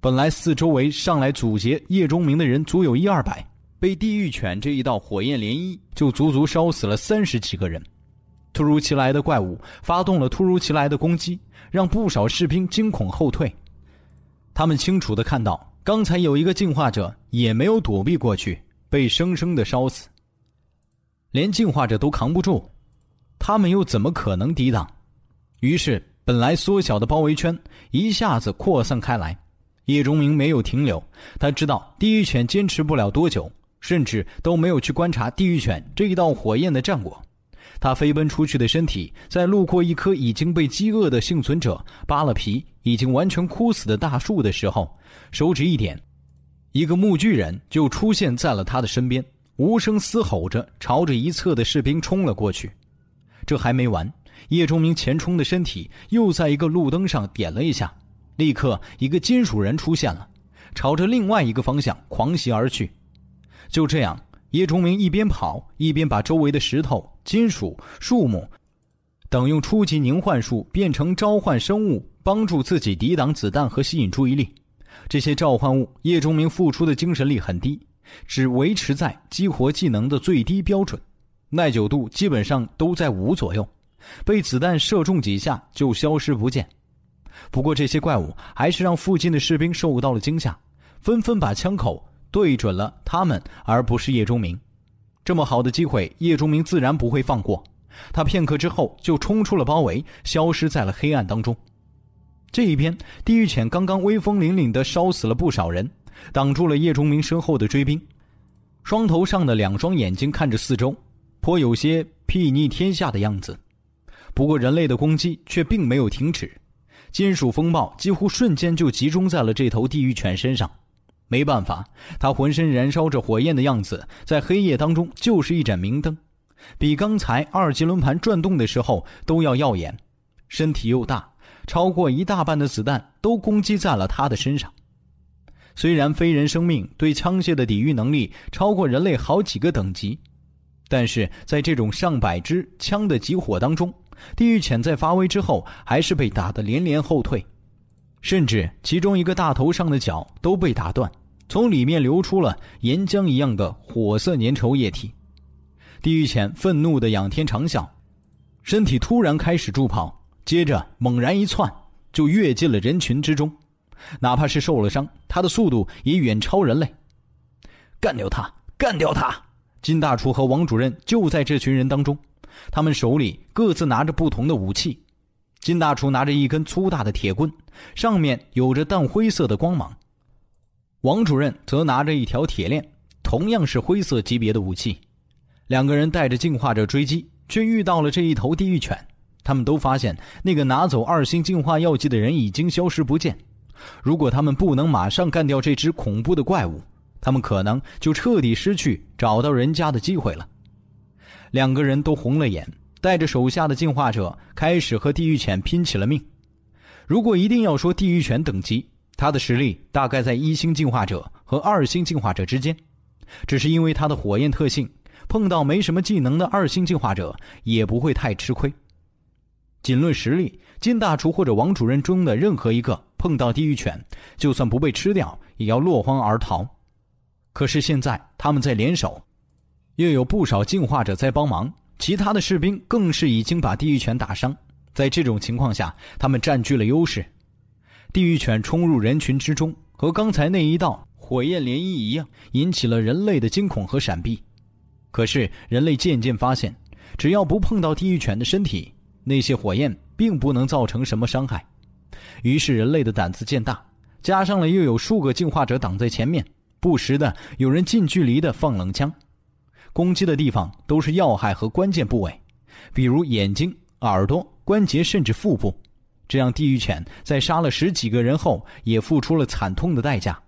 本来四周围上来阻截叶钟明的人足有一二百。被地狱犬这一道火焰涟漪就足足烧死了三十几个人。突如其来的怪物发动了突如其来的攻击，让不少士兵惊恐后退。他们清楚的看到，刚才有一个进化者也没有躲避过去，被生生的烧死。连进化者都扛不住，他们又怎么可能抵挡？于是，本来缩小的包围圈一下子扩散开来。叶钟明没有停留，他知道地狱犬坚持不了多久。甚至都没有去观察地狱犬这一道火焰的战果。他飞奔出去的身体，在路过一棵已经被饥饿的幸存者扒了皮、已经完全枯死的大树的时候，手指一点，一个木巨人就出现在了他的身边，无声嘶吼着朝着一侧的士兵冲了过去。这还没完，叶钟明前冲的身体又在一个路灯上点了一下，立刻一个金属人出现了，朝着另外一个方向狂袭而去。就这样，叶崇明一边跑一边把周围的石头、金属、树木等用初级凝幻术变成召唤生物，帮助自己抵挡子弹和吸引注意力。这些召唤物，叶忠明付出的精神力很低，只维持在激活技能的最低标准，耐久度基本上都在五左右，被子弹射中几下就消失不见。不过这些怪物还是让附近的士兵受到了惊吓，纷纷把枪口。对准了他们，而不是叶钟明。这么好的机会，叶钟明自然不会放过。他片刻之后就冲出了包围，消失在了黑暗当中。这一边，地狱犬刚刚威风凛凛地烧死了不少人，挡住了叶钟明身后的追兵。双头上的两双眼睛看着四周，颇有些睥睨天下的样子。不过，人类的攻击却并没有停止，金属风暴几乎瞬间就集中在了这头地狱犬身上。没办法，他浑身燃烧着火焰的样子，在黑夜当中就是一盏明灯，比刚才二级轮盘转动的时候都要耀眼。身体又大，超过一大半的子弹都攻击在了他的身上。虽然非人生命对枪械的抵御能力超过人类好几个等级，但是在这种上百支枪的集火当中，地狱犬在发威之后还是被打得连连后退。甚至其中一个大头上的角都被打断，从里面流出了岩浆一样的火色粘稠液体。地狱犬愤怒的仰天长啸，身体突然开始助跑，接着猛然一窜，就跃进了人群之中。哪怕是受了伤，他的速度也远超人类。干掉他！干掉他！金大厨和王主任就在这群人当中，他们手里各自拿着不同的武器。金大厨拿着一根粗大的铁棍，上面有着淡灰色的光芒；王主任则拿着一条铁链，同样是灰色级别的武器。两个人带着进化者追击，却遇到了这一头地狱犬。他们都发现那个拿走二星进化药剂的人已经消失不见。如果他们不能马上干掉这只恐怖的怪物，他们可能就彻底失去找到人家的机会了。两个人都红了眼，带着手下的进化者开始和地狱犬拼起了命。如果一定要说地狱犬等级，它的实力大概在一星进化者和二星进化者之间，只是因为它的火焰特性，碰到没什么技能的二星进化者也不会太吃亏。仅论实力，金大厨或者王主任中的任何一个。碰到地狱犬，就算不被吃掉，也要落荒而逃。可是现在他们在联手，又有不少进化者在帮忙，其他的士兵更是已经把地狱犬打伤。在这种情况下，他们占据了优势。地狱犬冲入人群之中，和刚才那一道火焰涟漪一样，引起了人类的惊恐和闪避。可是人类渐渐发现，只要不碰到地狱犬的身体，那些火焰并不能造成什么伤害。于是人类的胆子渐大，加上了又有数个进化者挡在前面，不时的有人近距离的放冷枪，攻击的地方都是要害和关键部位，比如眼睛、耳朵、关节甚至腹部。这样地狱犬在杀了十几个人后，也付出了惨痛的代价，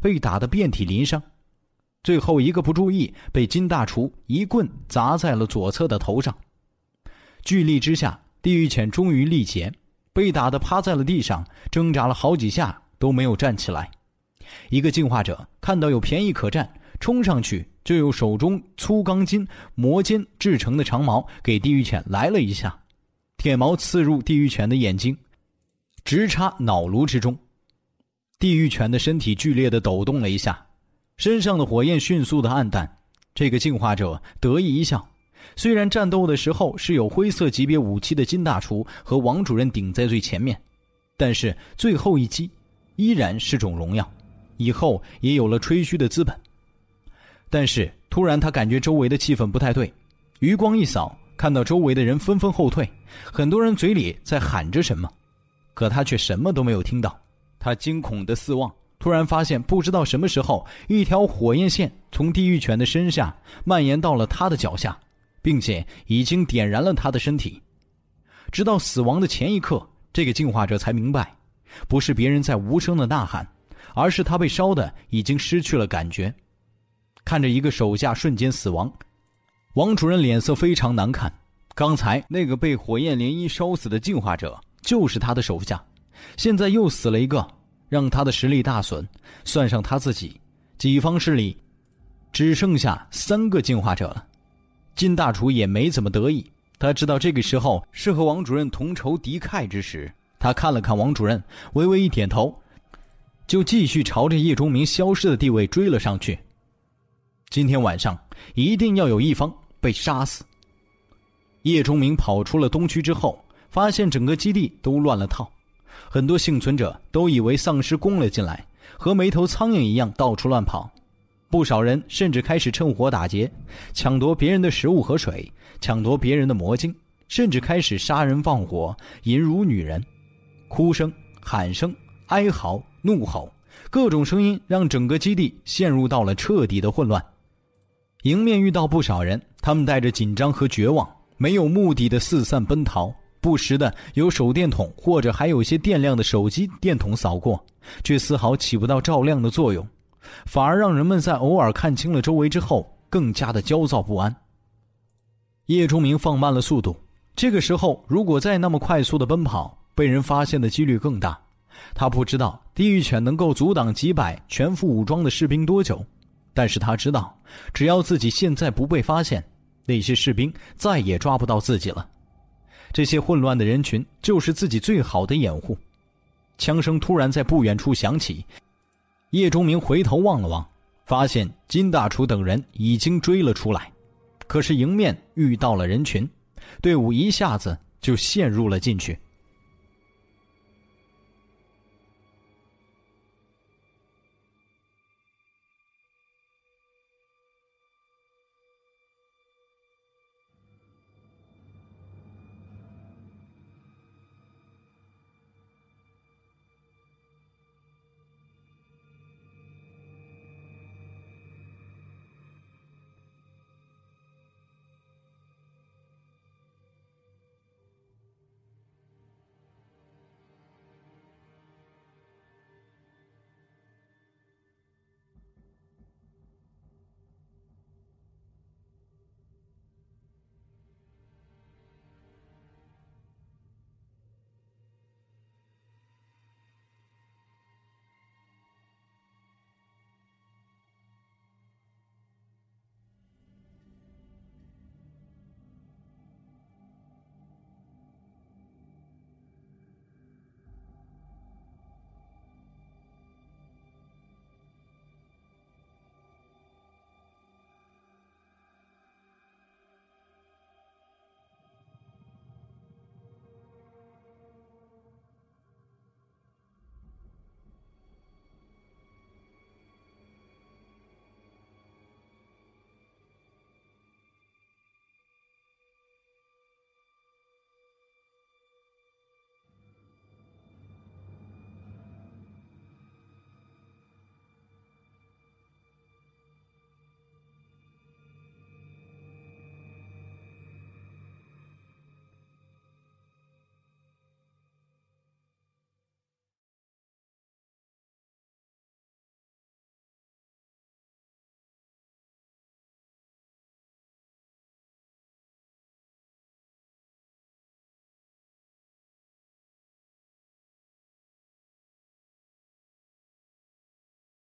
被打得遍体鳞伤，最后一个不注意，被金大厨一棍砸在了左侧的头上。巨力之下，地狱犬终于力竭。被打得趴在了地上，挣扎了好几下都没有站起来。一个进化者看到有便宜可占，冲上去就用手中粗钢筋磨尖制成的长矛给地狱犬来了一下，铁矛刺入地狱犬的眼睛，直插脑颅之中。地狱犬的身体剧烈的抖动了一下，身上的火焰迅速的暗淡。这个进化者得意一笑。虽然战斗的时候是有灰色级别武器的金大厨和王主任顶在最前面，但是最后一击依然是种荣耀，以后也有了吹嘘的资本。但是突然他感觉周围的气氛不太对，余光一扫，看到周围的人纷纷后退，很多人嘴里在喊着什么，可他却什么都没有听到。他惊恐的四望，突然发现不知道什么时候，一条火焰线从地狱犬的身下蔓延到了他的脚下。并且已经点燃了他的身体，直到死亡的前一刻，这个进化者才明白，不是别人在无声的呐喊，而是他被烧的已经失去了感觉。看着一个手下瞬间死亡，王主任脸色非常难看。刚才那个被火焰涟漪烧死的进化者就是他的手下，现在又死了一个，让他的实力大损。算上他自己，己方势力只剩下三个进化者了。金大厨也没怎么得意，他知道这个时候是和王主任同仇敌忾之时。他看了看王主任，微微一点头，就继续朝着叶钟明消失的地位追了上去。今天晚上一定要有一方被杀死。叶钟明跑出了东区之后，发现整个基地都乱了套，很多幸存者都以为丧尸攻了进来，和没头苍蝇一样到处乱跑。不少人甚至开始趁火打劫，抢夺别人的食物和水，抢夺别人的魔晶，甚至开始杀人放火、淫辱女人。哭声、喊声、哀嚎、怒吼，各种声音让整个基地陷入到了彻底的混乱。迎面遇到不少人，他们带着紧张和绝望，没有目的的四散奔逃，不时的有手电筒或者还有些电量的手机电筒扫过，却丝毫起不到照亮的作用。反而让人们在偶尔看清了周围之后，更加的焦躁不安。叶钟明放慢了速度，这个时候如果再那么快速的奔跑，被人发现的几率更大。他不知道地狱犬能够阻挡几百全副武装的士兵多久，但是他知道，只要自己现在不被发现，那些士兵再也抓不到自己了。这些混乱的人群就是自己最好的掩护。枪声突然在不远处响起。叶钟明回头望了望，发现金大厨等人已经追了出来，可是迎面遇到了人群，队伍一下子就陷入了进去。